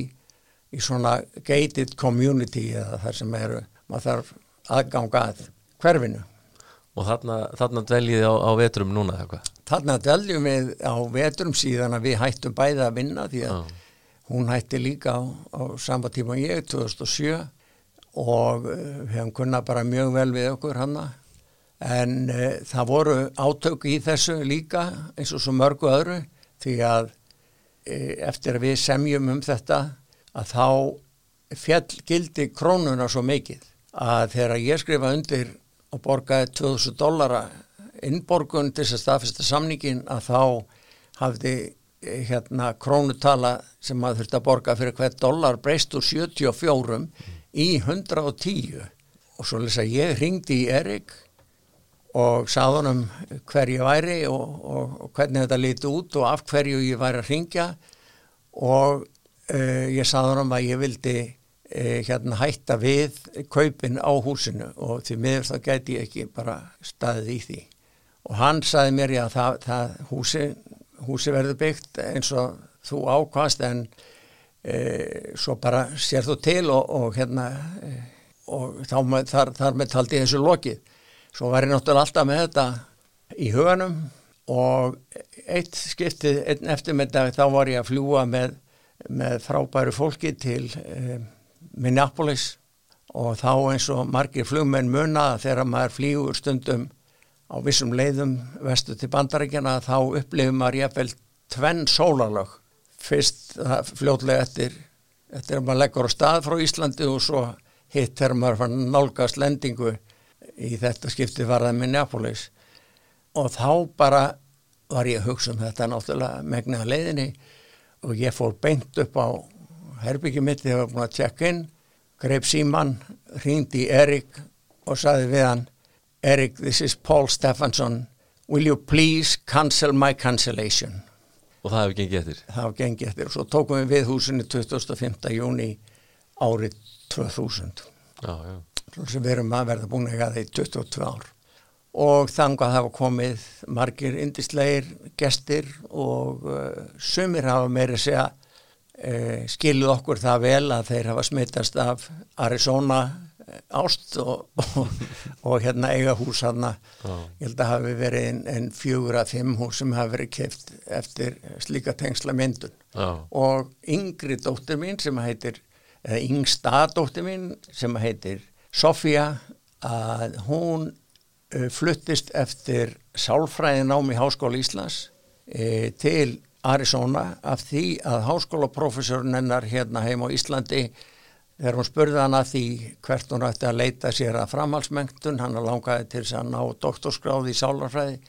í svona gated community eða þar sem eru, maður þarf aðganga að hverfinu. Og þarna, þarna dveljiði á, á vetrum núna eitthvað? Þarna dveljum við á vetrum síðan að við hættum bæða að vinna því að ah Hún hætti líka á, á sama tíma ég, 2007 og eh, við hefum kunnað bara mjög vel við okkur hanna en e, það voru átök í þessu líka eins og svo mörgu öðru því að e, eftir að við semjum um þetta að þá fjall gildi krónuna svo mikið að þegar ég skrifa undir og borgaði 2000 dollara innborgun til þess að staðfesta samningin að þá hafði hérna krónutala sem maður þurfti að borga fyrir hvert dólar breyst úr 74 mm. í 110 og svo lesa ég ringdi í Erik og sað honum hver ég væri og, og, og hvernig þetta líti út og af hverju ég væri að ringja og uh, ég sað honum að ég vildi uh, hérna hætta við kaupin á húsinu og því miður þá gæti ég ekki bara staðið í því og hann saði mér já það, það húsi húsi verður byggt eins og þú ákvast en e, svo bara sér þú til og, og hérna og þá þar, þar með taldi þessu lokið. Svo var ég náttúrulega alltaf með þetta í huganum og eitt skiptið, einn eftirmyndag þá var ég að fljúa með, með frábæru fólki til e, Minneapolis og þá eins og margir flugmenn munna þegar maður flýgur stundum á vissum leiðum vestu til bandarækjana þá upplifum maður jafnvel tvenn sólarlag fyrst fljótlega eftir eftir að maður leggur á stað frá Íslandi og svo hitt þegar maður fann nálgast lendingu í þetta skipti varðað Minneapolis og þá bara var ég að hugsa um þetta náttúrulega megnaða leiðinni. Og ég fór beint upp á herbyggjum mitt þegar ég var búin að tjekka inn. Greip síman, hrýndi Erik og saði við hann Eric, this is Paul Stephenson will you please cancel my cancellation? Og það hefur gengið eftir? Það hefur gengið eftir. Og svo tókum við við húsinu 25. júni árið 2000 Já, já. Sem við erum að verða búin að eiga það í 22 ár og þangað hafa komið margir indislegir gestir og uh, sumir hafa meiri segja uh, skiluð okkur það vel að þeir hafa smittast af Arizona eh, ást og, og, og hérna eiga hús hann Já. ég held að hafi verið en, en fjögur að fimm hús sem hafi verið keift eftir slíka tengsla myndun Já. og yngri dóttir mín sem heitir, eða yngsta dóttir mín sem heitir Sofía að hún uh, fluttist eftir sálfræðinám í Háskóla Íslands uh, til Arizona af því að háskólaprofessorinn hennar hérna heim á Íslandi þegar hún spurði hann að því hvert hún ætti að leita sér að framhalsmengtun, hann langaði til þess að ná doktorskráði í sálarfræði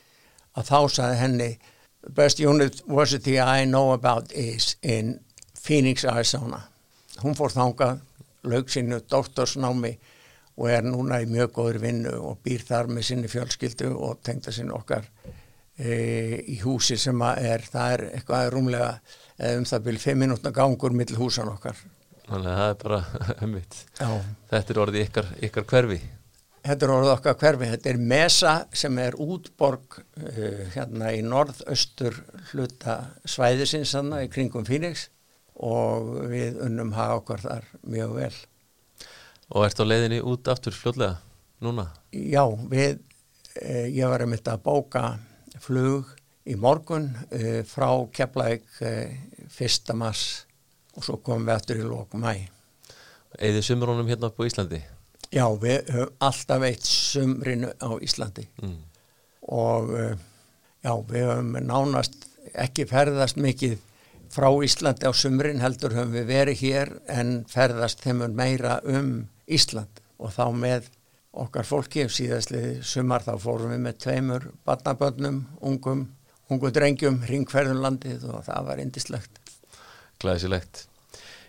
að þá sagði henni best university I know about is in Phoenix, Arizona. Hún fór þangað, laug sínu doktorsnámi og er núna í mjög góður vinnu og býr þar með sinni fjölskyldu og tengda sinni okkar e, í húsi sem að er, það er eitthvað rúmlega eða um það byrju fimm minútna gangur mill húsan okkar. Þannig að það er bara. Já. Þetta er orðið ykkar, ykkar hverfi. Þetta er orðið okkar hverfi, þetta er Mesa sem er útborg uh, hérna í norðaustur hluta svæðisins þannig í kringum Phoenix og við unnum hafa okkar þar mjög vel. Og ert á leiðinni út aftur fljótlega núna? Já, við, uh, ég var einmitt að bóka flug í morgun uh, frá Keflæk uh, 1. mars og svo komum við aftur í lók mæ. Eðið sumrónum hérna upp á Íslandi? Já, við höfum alltaf eitt sumrinu á Íslandi. Mm. og uh, já, við höfum nánast ekki ferðast mikið frá Íslandi á sumrin heldur höfum við verið hér en ferðast þeimur meira um Ísland og þá með okkar fólki síðastliði sumar þá fórum við með tveimur barnabönnum, ungum, ungu drengjum, ringferðum landið og það var indislegt. Glæsilegt.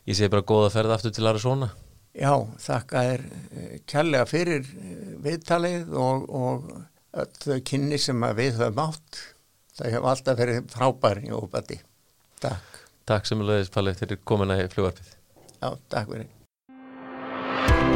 Ég segi bara góða ferð aftur til Arizona. Já, þakka þér eh, kærlega fyrir eh, viðtalið og, og öll þau kynni sem að við höfum átt. Það hefur alltaf verið frábær í óbæti. Takk. Takk sem leiðis Palli fyrir komuna í fljóarpið. Já, takk fyrir. Bye.